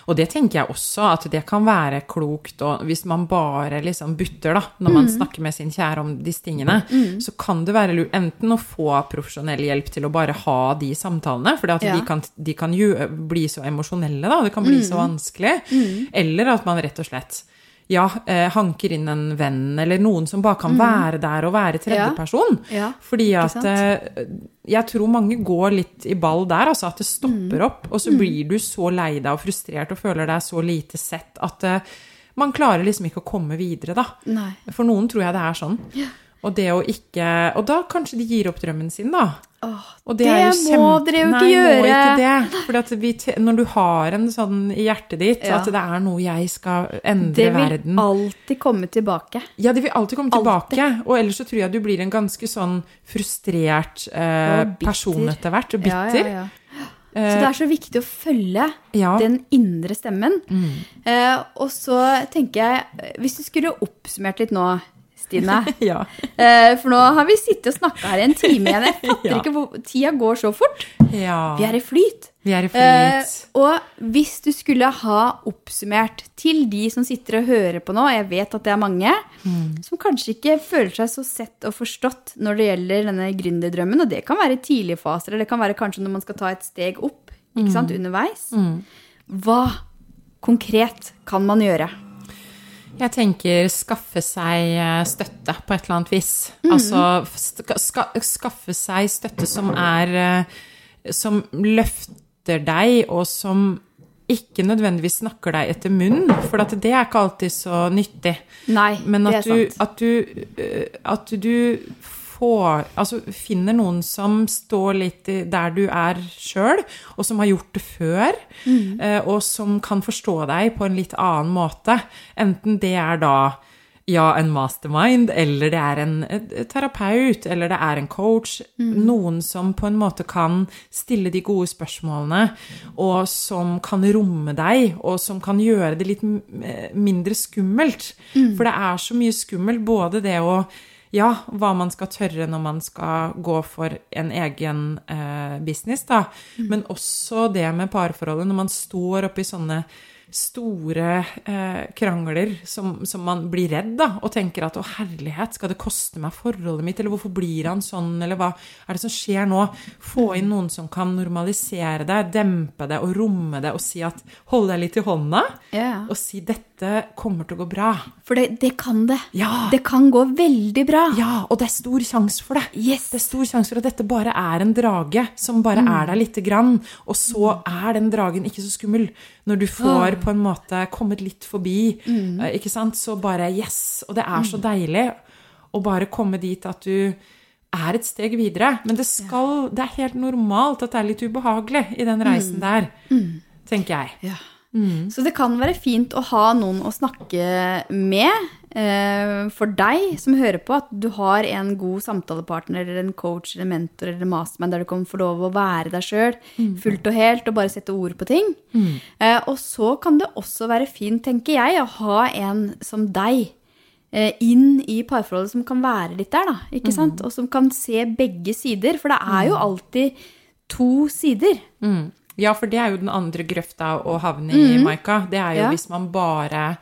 og det tenker jeg også, at det kan være klokt og hvis man bare liksom butter, da, når man snakker med sin kjære om disse tingene, så kan det være lurt enten å få profesjonell hjelp til å bare ha de samtalene, for Ja. de kan, de kan jo bli så emosjonelle, da, det kan bli så vanskelig, eller at man rett og slett ja, eh, hanker inn en venn, eller noen som bare kan være der og være tredjeperson. Ja, Fordi at eh, jeg tror mange går litt i ball der, altså at det stopper Mm. opp, og så blir du så lei deg og frustrert og føler deg så lite sett at eh, man klarer liksom ikke å komme videre, da. Nei. For noen tror jeg det er sånn. Og det å ikke Og da kanskje de gir opp drømmen sin, da. Åh, Og det, er jo må dere jo ikke Nei, gjøre. må ikke det. Te- når du har en sånn i hjertet ditt, Ja. at det er noe jeg skal endre verden Det vil alltid komme tilbake. ja, det vil alltid komme tilbake. Og ellers så tror jeg du blir en ganske sånn frustrert eh, person etter hvert. Og bitter. ja, ja. Så det er så viktig å følge den indre stemmen. Eh, og så tenker jeg, eh, hvis du skulle oppsummert litt nå, Stine ja. eh, For nå har vi sittet og snakka her i en time igjen. Jeg fatter Ja. ikke hvor Tida går så fort. ja. Vi er i flyt. Vi er i Eh, og hvis du skulle ha oppsummert til de som sitter og hører på nå, jeg vet at det er mange, Mm. som kanskje ikke føler seg så sett og forstått når det gjelder denne gründerdrømmen, og det kan være i tidlige faser, eller det kan være kanskje når man skal ta et steg opp, ikke sant, Mm. underveis. Hva konkret kan man gjøre? Jeg tenker skaffe seg eh, støtte på et eller annet vis. Altså ska, ska, skaffe seg støtte som er eh, Som løfter deg, og som ikke nødvendigvis snakker deg etter munnen, for det er ikke alltid så nyttig. Nei, Men det er du, Men at du, eh, at du får Altså finner noen som står litt der du er sjøl, og som har gjort det før, Mm. eh, og som kan forstå deg på en litt annen måte. Enten det er da ja, en mastermind, eller det er en terapeut, eller det er en coach. Mm. Noen som på en måte kan stille de gode spørsmålene, og som kan romme deg, og som kan gjøre det litt mindre skummelt. Mm. For det er så mye skummelt, både det å ja, hva man skal tørre når man skal gå for en egen eh, business, da. Men også det med parforholdet, når man står oppi sånne store eh, krangler som, som, man blir redd da, og tenker at å herlighet, skal det koste meg forholdet mitt, eller hvorfor blir han sånn, eller hva er det som skjer nå? Få inn noen som kan normalisere det, dempe det og romme det og si at hold deg litt i hånda, yeah. og si dette kommer til å gå bra. For det, det kan det. Ja. Det kan gå veldig bra. Ja, og det er stor sjanse for det. Yes. Det er stor sjanse for at dette bare er en drage som bare er der lite grann, og så er den dragen ikke så skummel. Når du får på en måte kommet litt forbi, Mm. ikke sant, så bare yes. Og det er så deilig å bare komme dit at du er et steg videre. Men det skal Det er helt normalt at det er litt ubehagelig i den reisen der, tenker jeg. Ja. Så det kan være fint å ha noen å snakke med. eh, For deg som hører på, at du har en god samtalepartner eller en coach eller en mentor eller en masterman der du kan få lov å være deg sjøl fullt og helt og bare sette ord på ting. Eh, Og så kan det også være fint, tenker jeg, å ha en som deg eh, inn i parforholdet som kan være litt der, da. Ikke sant? Og som kan se begge sider. For det er jo alltid to sider. Mm. Ja, for det er jo den andre grøfta å havne i, Maika. Det er jo Ja. hvis man bare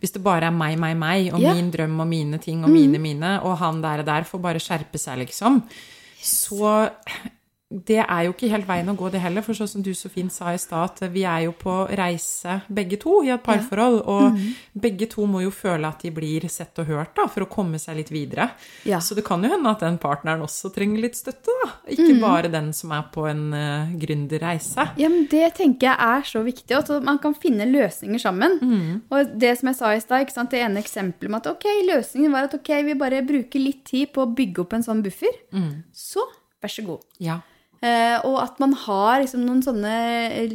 Hvis det bare er meg, meg, meg, og Ja. min drøm og mine ting og mine, mine, og han der og der får bare skjerpe seg, liksom, så det er jo ikke helt veien å gå, det heller. For sånn som du så fint sa i stad, at vi er jo på reise begge to i et parforhold. Og begge to må jo føle at de blir sett og hørt, da, for å komme seg litt videre. Ja. Så det kan jo hende at den partneren også trenger litt støtte, da. Ikke bare den som er på en uh, gründerreise. Ja, men Det tenker jeg er så viktig, at man kan finne løsninger sammen. Og det som jeg sa i stad, det ene eksempelet med at ok, løsningen var at ok, vi bare bruker litt tid på å bygge opp en sånn buffer. Så vær så god. Ja. Eh, og at man har liksom noen sånne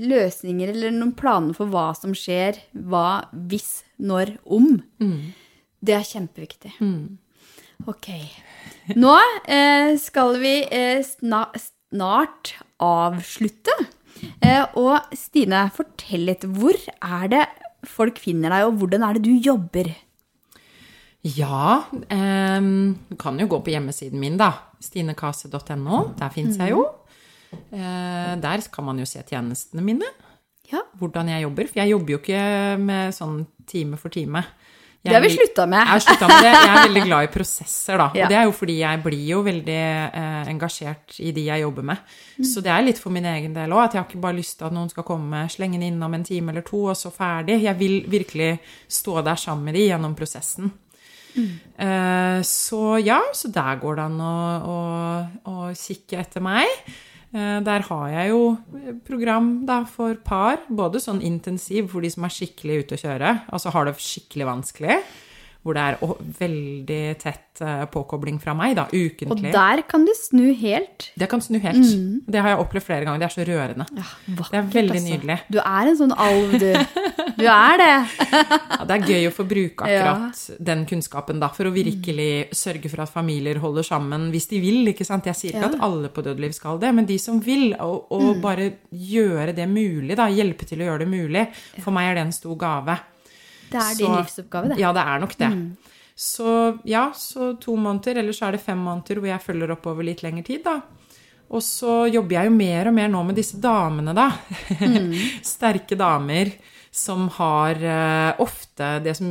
løsninger eller noen planer for hva som skjer, hva, hvis, når, om. Det er kjempeviktig. Ok. Nå eh, skal vi eh, sna snart avslutte. Eh, og Stine, fortell litt. Hvor er det folk finner deg, og hvordan er det du jobber? Ja, ehm, du kan jo gå på hjemmesiden min, da. Stinekase.no. Der fins jeg jo. Eh, der kan man jo se tjenestene mine. Ja, Hvordan jeg jobber. For jeg jobber jo ikke med sånn time for time. Jeg Det har vi slutta med. Jeg med det. Jeg er veldig glad i prosesser, da. Ja. Og det er jo fordi jeg blir jo veldig eh, engasjert i de jeg jobber med. Så det er litt for min egen del òg, at jeg har ikke bare lyst til at noen skal komme slengende innom en time eller to, og så ferdig. Jeg vil virkelig stå der sammen med de gjennom prosessen. Eh, så ja, så der går det an å, å, å kikke etter meg. Eh, Der har jeg jo program da for par, både sånn intensiv for de som er skikkelig ute å kjøre, altså har det skikkelig vanskelig, hvor det er veldig tett eh, påkobling fra meg, da, Og der kan du snu helt. Det kan snu helt. Det har jeg opplevd flere ganger. Det er så rørende. Ja, vakkert, Det er veldig altså. nydelig. Du er en sånn alv, du. Du er det. Ja, det er gøy å få bruke Ja. akkurat den kunnskapen da, for å virkelig sørge for at familier holder sammen hvis de vil. ikke sant? Jeg sier ikke Ja. Mm. at alle på Dødeliv skal det, men de som vil, og, og bare gjøre det mulig, da, hjelpe til å gjøre det mulig. For meg er det en stor gave. Det er din Så- livsoppgave, det. Ja, det er nok det. Så ja, så to måneder, eller så er det fem måneder hvor jeg følger opp over litt lengre tid, da. Og så jobber jeg jo mer og mer nå med disse damene, da. Sterke damer som har uh, ofte Det som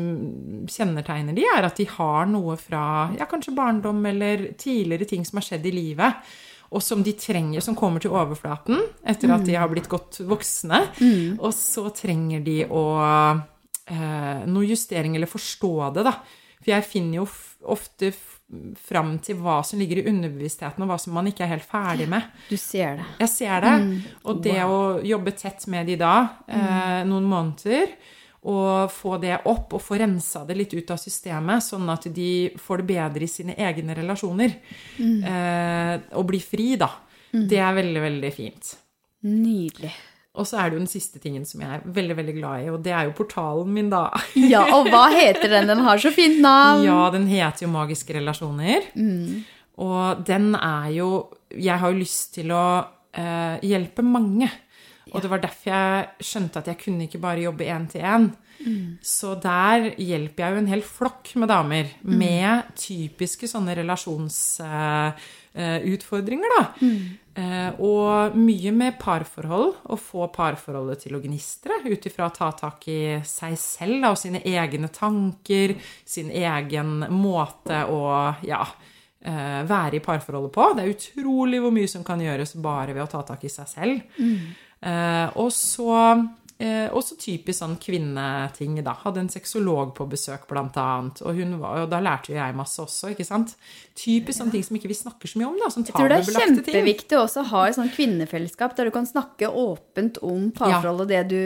kjennetegner de, er at de har noe fra ja, kanskje barndom eller tidligere ting som har skjedd i livet. Og som de trenger, som kommer til overflaten etter at de har blitt godt voksne. Og så trenger de å eh, noe justering eller forstå det, da. For jeg finner jo ofte fram til hva som ligger i underbevisstheten, og hva som man ikke er helt ferdig med. Du ser det. Jeg ser det. Og det å jobbe tett med de da, eh, noen måneder, og få det opp og få rensa det litt ut av systemet, sånn at de får det bedre i sine egne relasjoner, eh, og bli fri, da. Det er veldig, veldig fint. Nydelig. Og så er det jo den siste tingen som jeg er veldig, veldig glad i, og det er jo portalen min, da. Ja, og hva heter den? Den har så fint navn. Ja, den heter jo Magiske relasjoner. Og den er jo Jeg har jo lyst til å eh, hjelpe mange. Og det var derfor jeg skjønte at jeg kunne ikke bare jobbe én til én. Så der hjelper jeg jo en hel flokk med damer med typiske sånne relasjonsutfordringer, da. Eh, og mye med parforhold. Å få parforholdet til å gnistre ut ifra å ta tak i seg selv da, og sine egne tanker, sin egen måte å ja, uh, være i parforholdet på. Det er utrolig hvor mye som kan gjøres bare ved å ta tak i seg selv. Eh, og så Eh, også typisk sånn kvinneting, da. Hadde en sexolog på besøk, blant annet. Og, hun var, og da lærte jo jeg masse også, ikke sant. Typisk sånne ting som ikke vi snakker så mye om, da. ting. Jeg tror det er kjempeviktig ting. også å ha et sånt kvinnefellesskap der du kan snakke åpent om parforhold og det du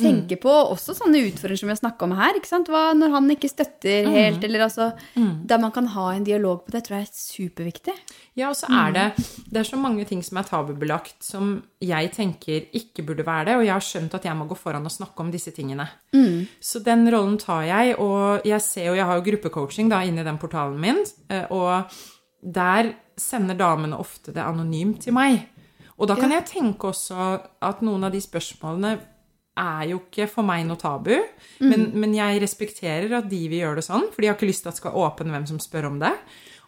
tenker på. Også sånne utfordringer som vi har snakka om her. Hva når han ikke støtter helt, eller altså Der man kan ha en dialog på det, tror jeg er superviktig. Ja, og så er det Det er så mange ting som er tabubelagt, som jeg tenker ikke burde være det. Og jeg har skjønt at jeg må gå foran og snakke om disse tingene. Så den rollen tar jeg, og jeg ser jo Jeg har jo gruppecoaching da inni den portalen min, eh, og der sender damene ofte det anonymt til meg. Og da kan jeg tenke også at noen av de spørsmålene er jo ikke for meg noe tabu, men, men jeg respekterer at de vil gjøre det sånn, for de har ikke lyst til at det skal åpen hvem som spør om det.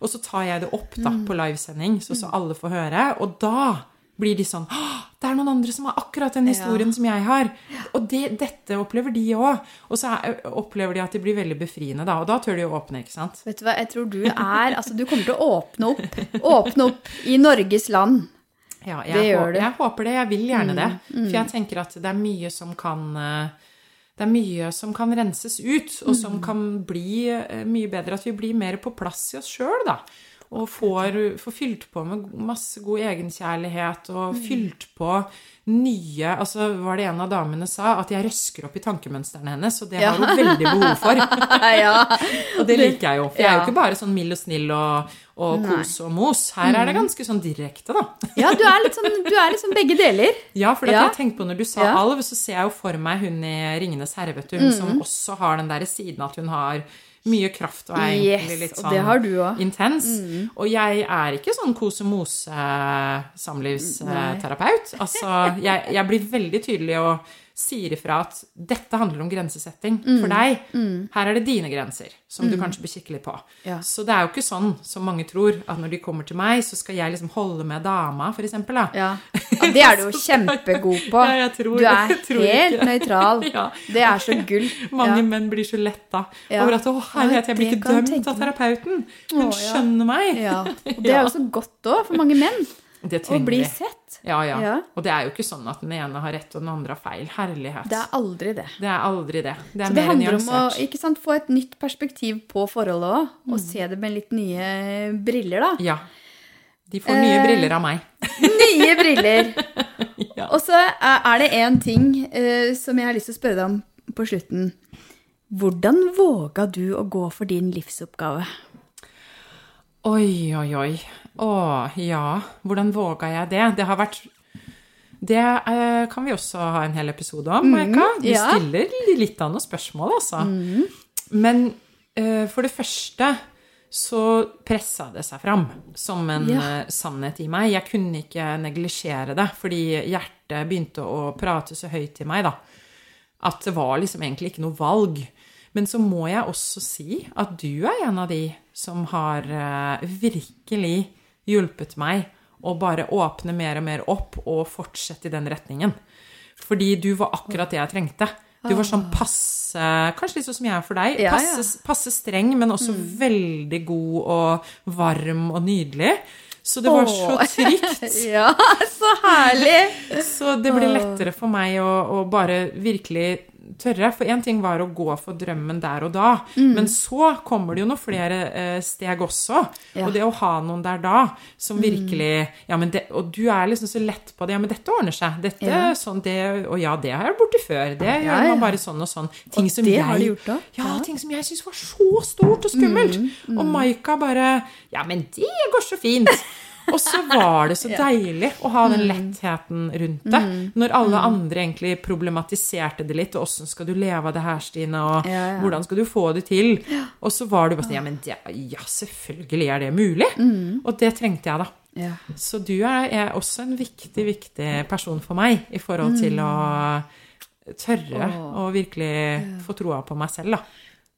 Og så tar jeg det opp da på livesending, så, så alle får høre. Og da blir de sånn «Åh, Det er noen andre som har akkurat den historien som jeg har. Og det, dette opplever de òg. Og så er, opplever de at de blir veldig befriende, da. Og da tør de å åpne, ikke sant? Vet du hva, jeg tror du er Altså, du kommer til å åpne opp. Åpne opp i Norges land. Ja, jeg, Det gjør det. jeg håper det. Jeg vil gjerne det. For jeg tenker at det er mye som kan eh, det er mye som kan renses ut, og som kan bli eh, mye bedre. At vi blir mer på plass i oss sjøl, da. Og får, får fylt på med masse god egenkjærlighet, og fylt på nye Altså var det en av damene sa, at jeg røsker opp i tankemønstrene hennes, og det har hun veldig behov for. ja. Og det liker jeg jo. For jeg er jo ikke bare sånn mild og snill og, og kos og mos. Her er det ganske sånn direkte, da. ja, du er litt sånn, du er liksom begge deler. Ja, for det Ja. jeg tenkte på når du sa Ja. alv, så ser jeg jo for meg hun i 'Ringenes herre', vet du. Hun Mm. som også har den der siden at hun har mye kraft og er egentlig Yes, litt sånn du Mm. intens. Og jeg er ikke sånn kose-mose-samlivsterapeut. Altså, jeg, jeg blir veldig tydelig og sier ifra at dette handler om grensesetting Mm. for deg. Her er det dine grenser, som du kanskje bør kikke litt på. Ja. Så det er jo ikke sånn som mange tror, at når de kommer til meg, så skal jeg liksom holde med dama, for eksempel. Da. Ja. ja, det er du jo kjempegod på. Ja, tror- du er helt nøytral. Ja. Det er så gull. Mange menn blir så letta over at 'Å, herlighet, jeg blir ikke dømt av terapeuten'. Hun skjønner meg. Ja. Og det er jo så godt òg for mange menn Det trenger vi. å bli vi. sett. Ja, ja, Ja. Og det er jo ikke sånn at den ene har rett og den andre har feil. Herlighet. Det er aldri det. Det er aldri det. Det er Så det mer handler om å sant, få et nytt perspektiv på forholdet òg, og se det med litt nye briller, da. Ja. De får nye Eh. briller av meg. Nye briller! Ja. Og så er er det én ting uh, som jeg har lyst til å spørre deg om på slutten. Hvordan våga du å gå for din livsoppgave? Oi, oi, oi. Å, ja. Hvordan våga jeg det? Det har vært Det eh, kan vi også ha en hel episode om, Maika. Du Mm, ja. stiller litt av noen spørsmål, altså. Men eh, for det første så pressa det seg fram som en Ja. eh, sannhet i meg. Jeg kunne ikke neglisjere det, fordi hjertet begynte å prate så høyt til meg, da. At det var liksom egentlig ikke noe valg. Men så må jeg også si at du er en av de som har eh, virkelig hjulpet meg å bare åpne mer og mer opp og fortsette i den retningen. Fordi du var akkurat det jeg trengte. Du var sånn passe Kanskje litt sånn som jeg er for deg. Passe, passe streng, men også veldig god og varm og nydelig. Så det var så trygt. Ja, så herlig! Så det ble lettere for meg å, å bare virkelig tørre. For én ting var å gå for drømmen der og da, men så kommer det jo noen flere eh, steg også. Ja. Og det å ha noen der da som virkelig ja, men det, Og du er liksom så lett på det. Ja, men dette ordner seg. Dette, Ja. sånn, det, og ja, det har jeg borti før. Det gjør ja. man bare sånn og sånn. Ting Og som det jeg, har du gjort òg. Ja, ting som jeg syns var så stort og skummelt. Og Maika bare Ja, men det går så fint. Og så var det så deilig å ha den lettheten rundt det. Når alle andre egentlig problematiserte det litt. Og åssen skal du leve av det her, Stine? Og hvordan skal du få det til? Og så var du bare sånn Ja, men det, ja, selvfølgelig er det mulig. Og det trengte jeg, da. Ja. Så du er, er også en viktig, viktig person for meg i forhold til å tørre å virkelig få troa på meg selv, da.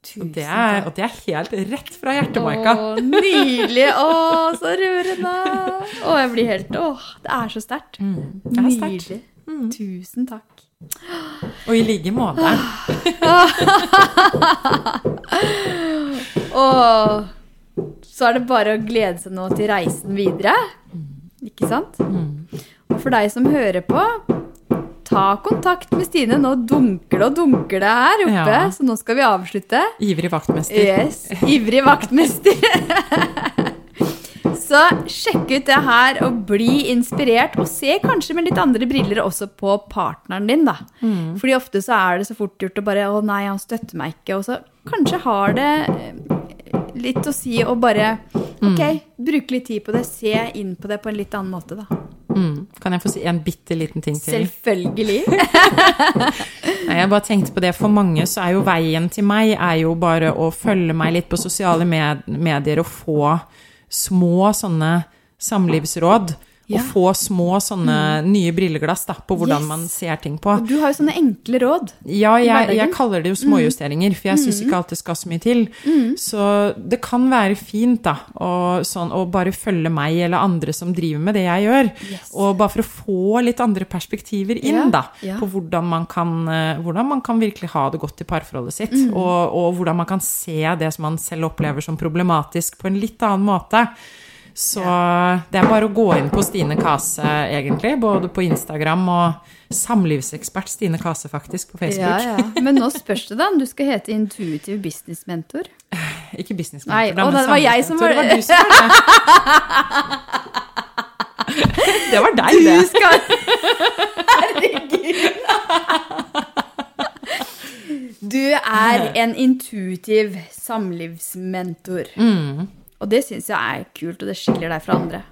Og det, er, og det er helt rett fra hjertet, Maika. Å, nydelig! Å, så rørende! Å, jeg blir helt Å, det er så sterkt. Mm, nydelig. Mm. Tusen takk. Og i like måte. Og så er det bare å glede seg nå til reisen videre. Ikke sant? Og for deg som hører på, ta kontakt med Stine. Nå dunker det og dunker det her oppe, Ja. så nå skal vi avslutte. Ivrig vaktmester. Yes, ivrig vaktmester. Så sjekk ut det her og bli inspirert, og se kanskje med litt andre briller også på partneren din, da. Fordi ofte så er det så fort gjort å bare 'Å nei, han støtter meg ikke', og så kanskje har det eh, litt å si å bare Ok, bruke litt tid på det, se inn på det på en litt annen måte, da. Mm. Kan jeg få si en bitte liten ting til? Selvfølgelig. Nei, jeg bare tenkte på det. For mange så er jo veien til meg er jo bare å følge meg litt på sosiale med medier og få små sånne samlivsråd. Ja. Og få små sånne nye brilleglass da, på hvordan Yes. man ser ting på. Du har jo sånne enkle råd. Ja, jeg, jeg kaller det jo småjusteringer, for jeg syns ikke alt det skal så mye til. Så det kan være fint da, å, sånn, å bare følge meg eller andre som driver med det jeg gjør. Yes. Og bare for å få litt andre perspektiver inn Ja, da, på hvordan man, kan, eh, hvordan man kan virkelig ha det godt i parforholdet sitt. Mm. Og, og hvordan man kan se det som man selv opplever som problematisk på en litt annen måte. Så det er bare å gå inn på Stine Kase, egentlig, både på Instagram og samlivsekspert Stine Kase, faktisk, på Facebook. Ja, ja. Men nå spørs det da om du skal hete Intuitive Business Mentor. Ikke business Nei, mentor, da, å, men det var jeg som var-. Det var du som var det. Det var deg, Du det. skal Herregud. Du er en intuitiv samlivsmentor. Mm. Og det syns jeg er kult, og det skiller deg fra andre.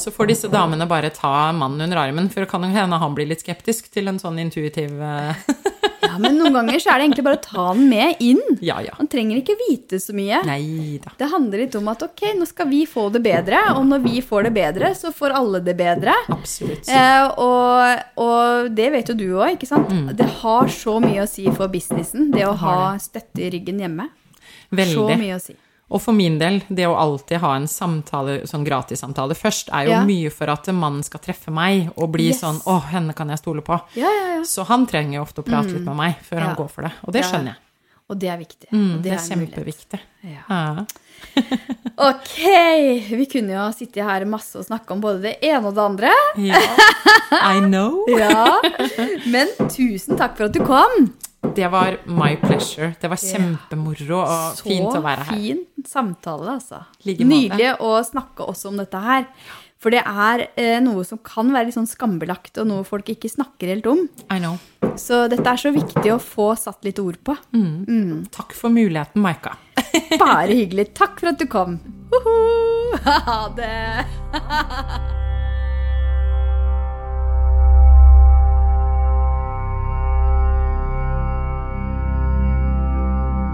Så får disse damene bare ta mannen under armen, for det kan hende han blir litt skeptisk til en sånn intuitiv eh, Ja, Men noen ganger så er det egentlig bare å ta den med inn. Ja, ja. Han trenger ikke vite så mye. Neida. Det handler litt om at ok, nå skal vi få det bedre, og når vi får det bedre, så får alle det bedre. Absolutt. Eh, og, og det vet jo du òg, ikke sant? Det har så mye å si for businessen, det å ha Mm. støtte i ryggen hjemme. Veldig. Så mye å si. Og for min del, det å alltid ha en samtale, sånn gratissamtale først, er jo Ja. mye for at mannen skal treffe meg og bli Yes. sånn 'Å, henne kan jeg stole på'. Ja, ja, ja. Så han trenger jo ofte å prate litt med meg før han går for det. Og det skjønner jeg. Og det er viktig. Mm, og det er er kjempeviktig. Ok, vi kunne jo sitte her masse og snakke om både det ene og det andre. ja. I know. Ja, Men tusen takk for at du kom. Det var my pleasure. Det var kjempemoro og Så fint å være her. Så fin samtale, altså. Like. Nydelig å snakke også om dette her. For det er eh, noe som kan være litt sånn skambelagt, og noe folk ikke snakker helt om. I know. Så dette er så viktig å få satt litt ord på. Takk for muligheten, Maika. Bare hyggelig. Takk for at du kom. Ha det.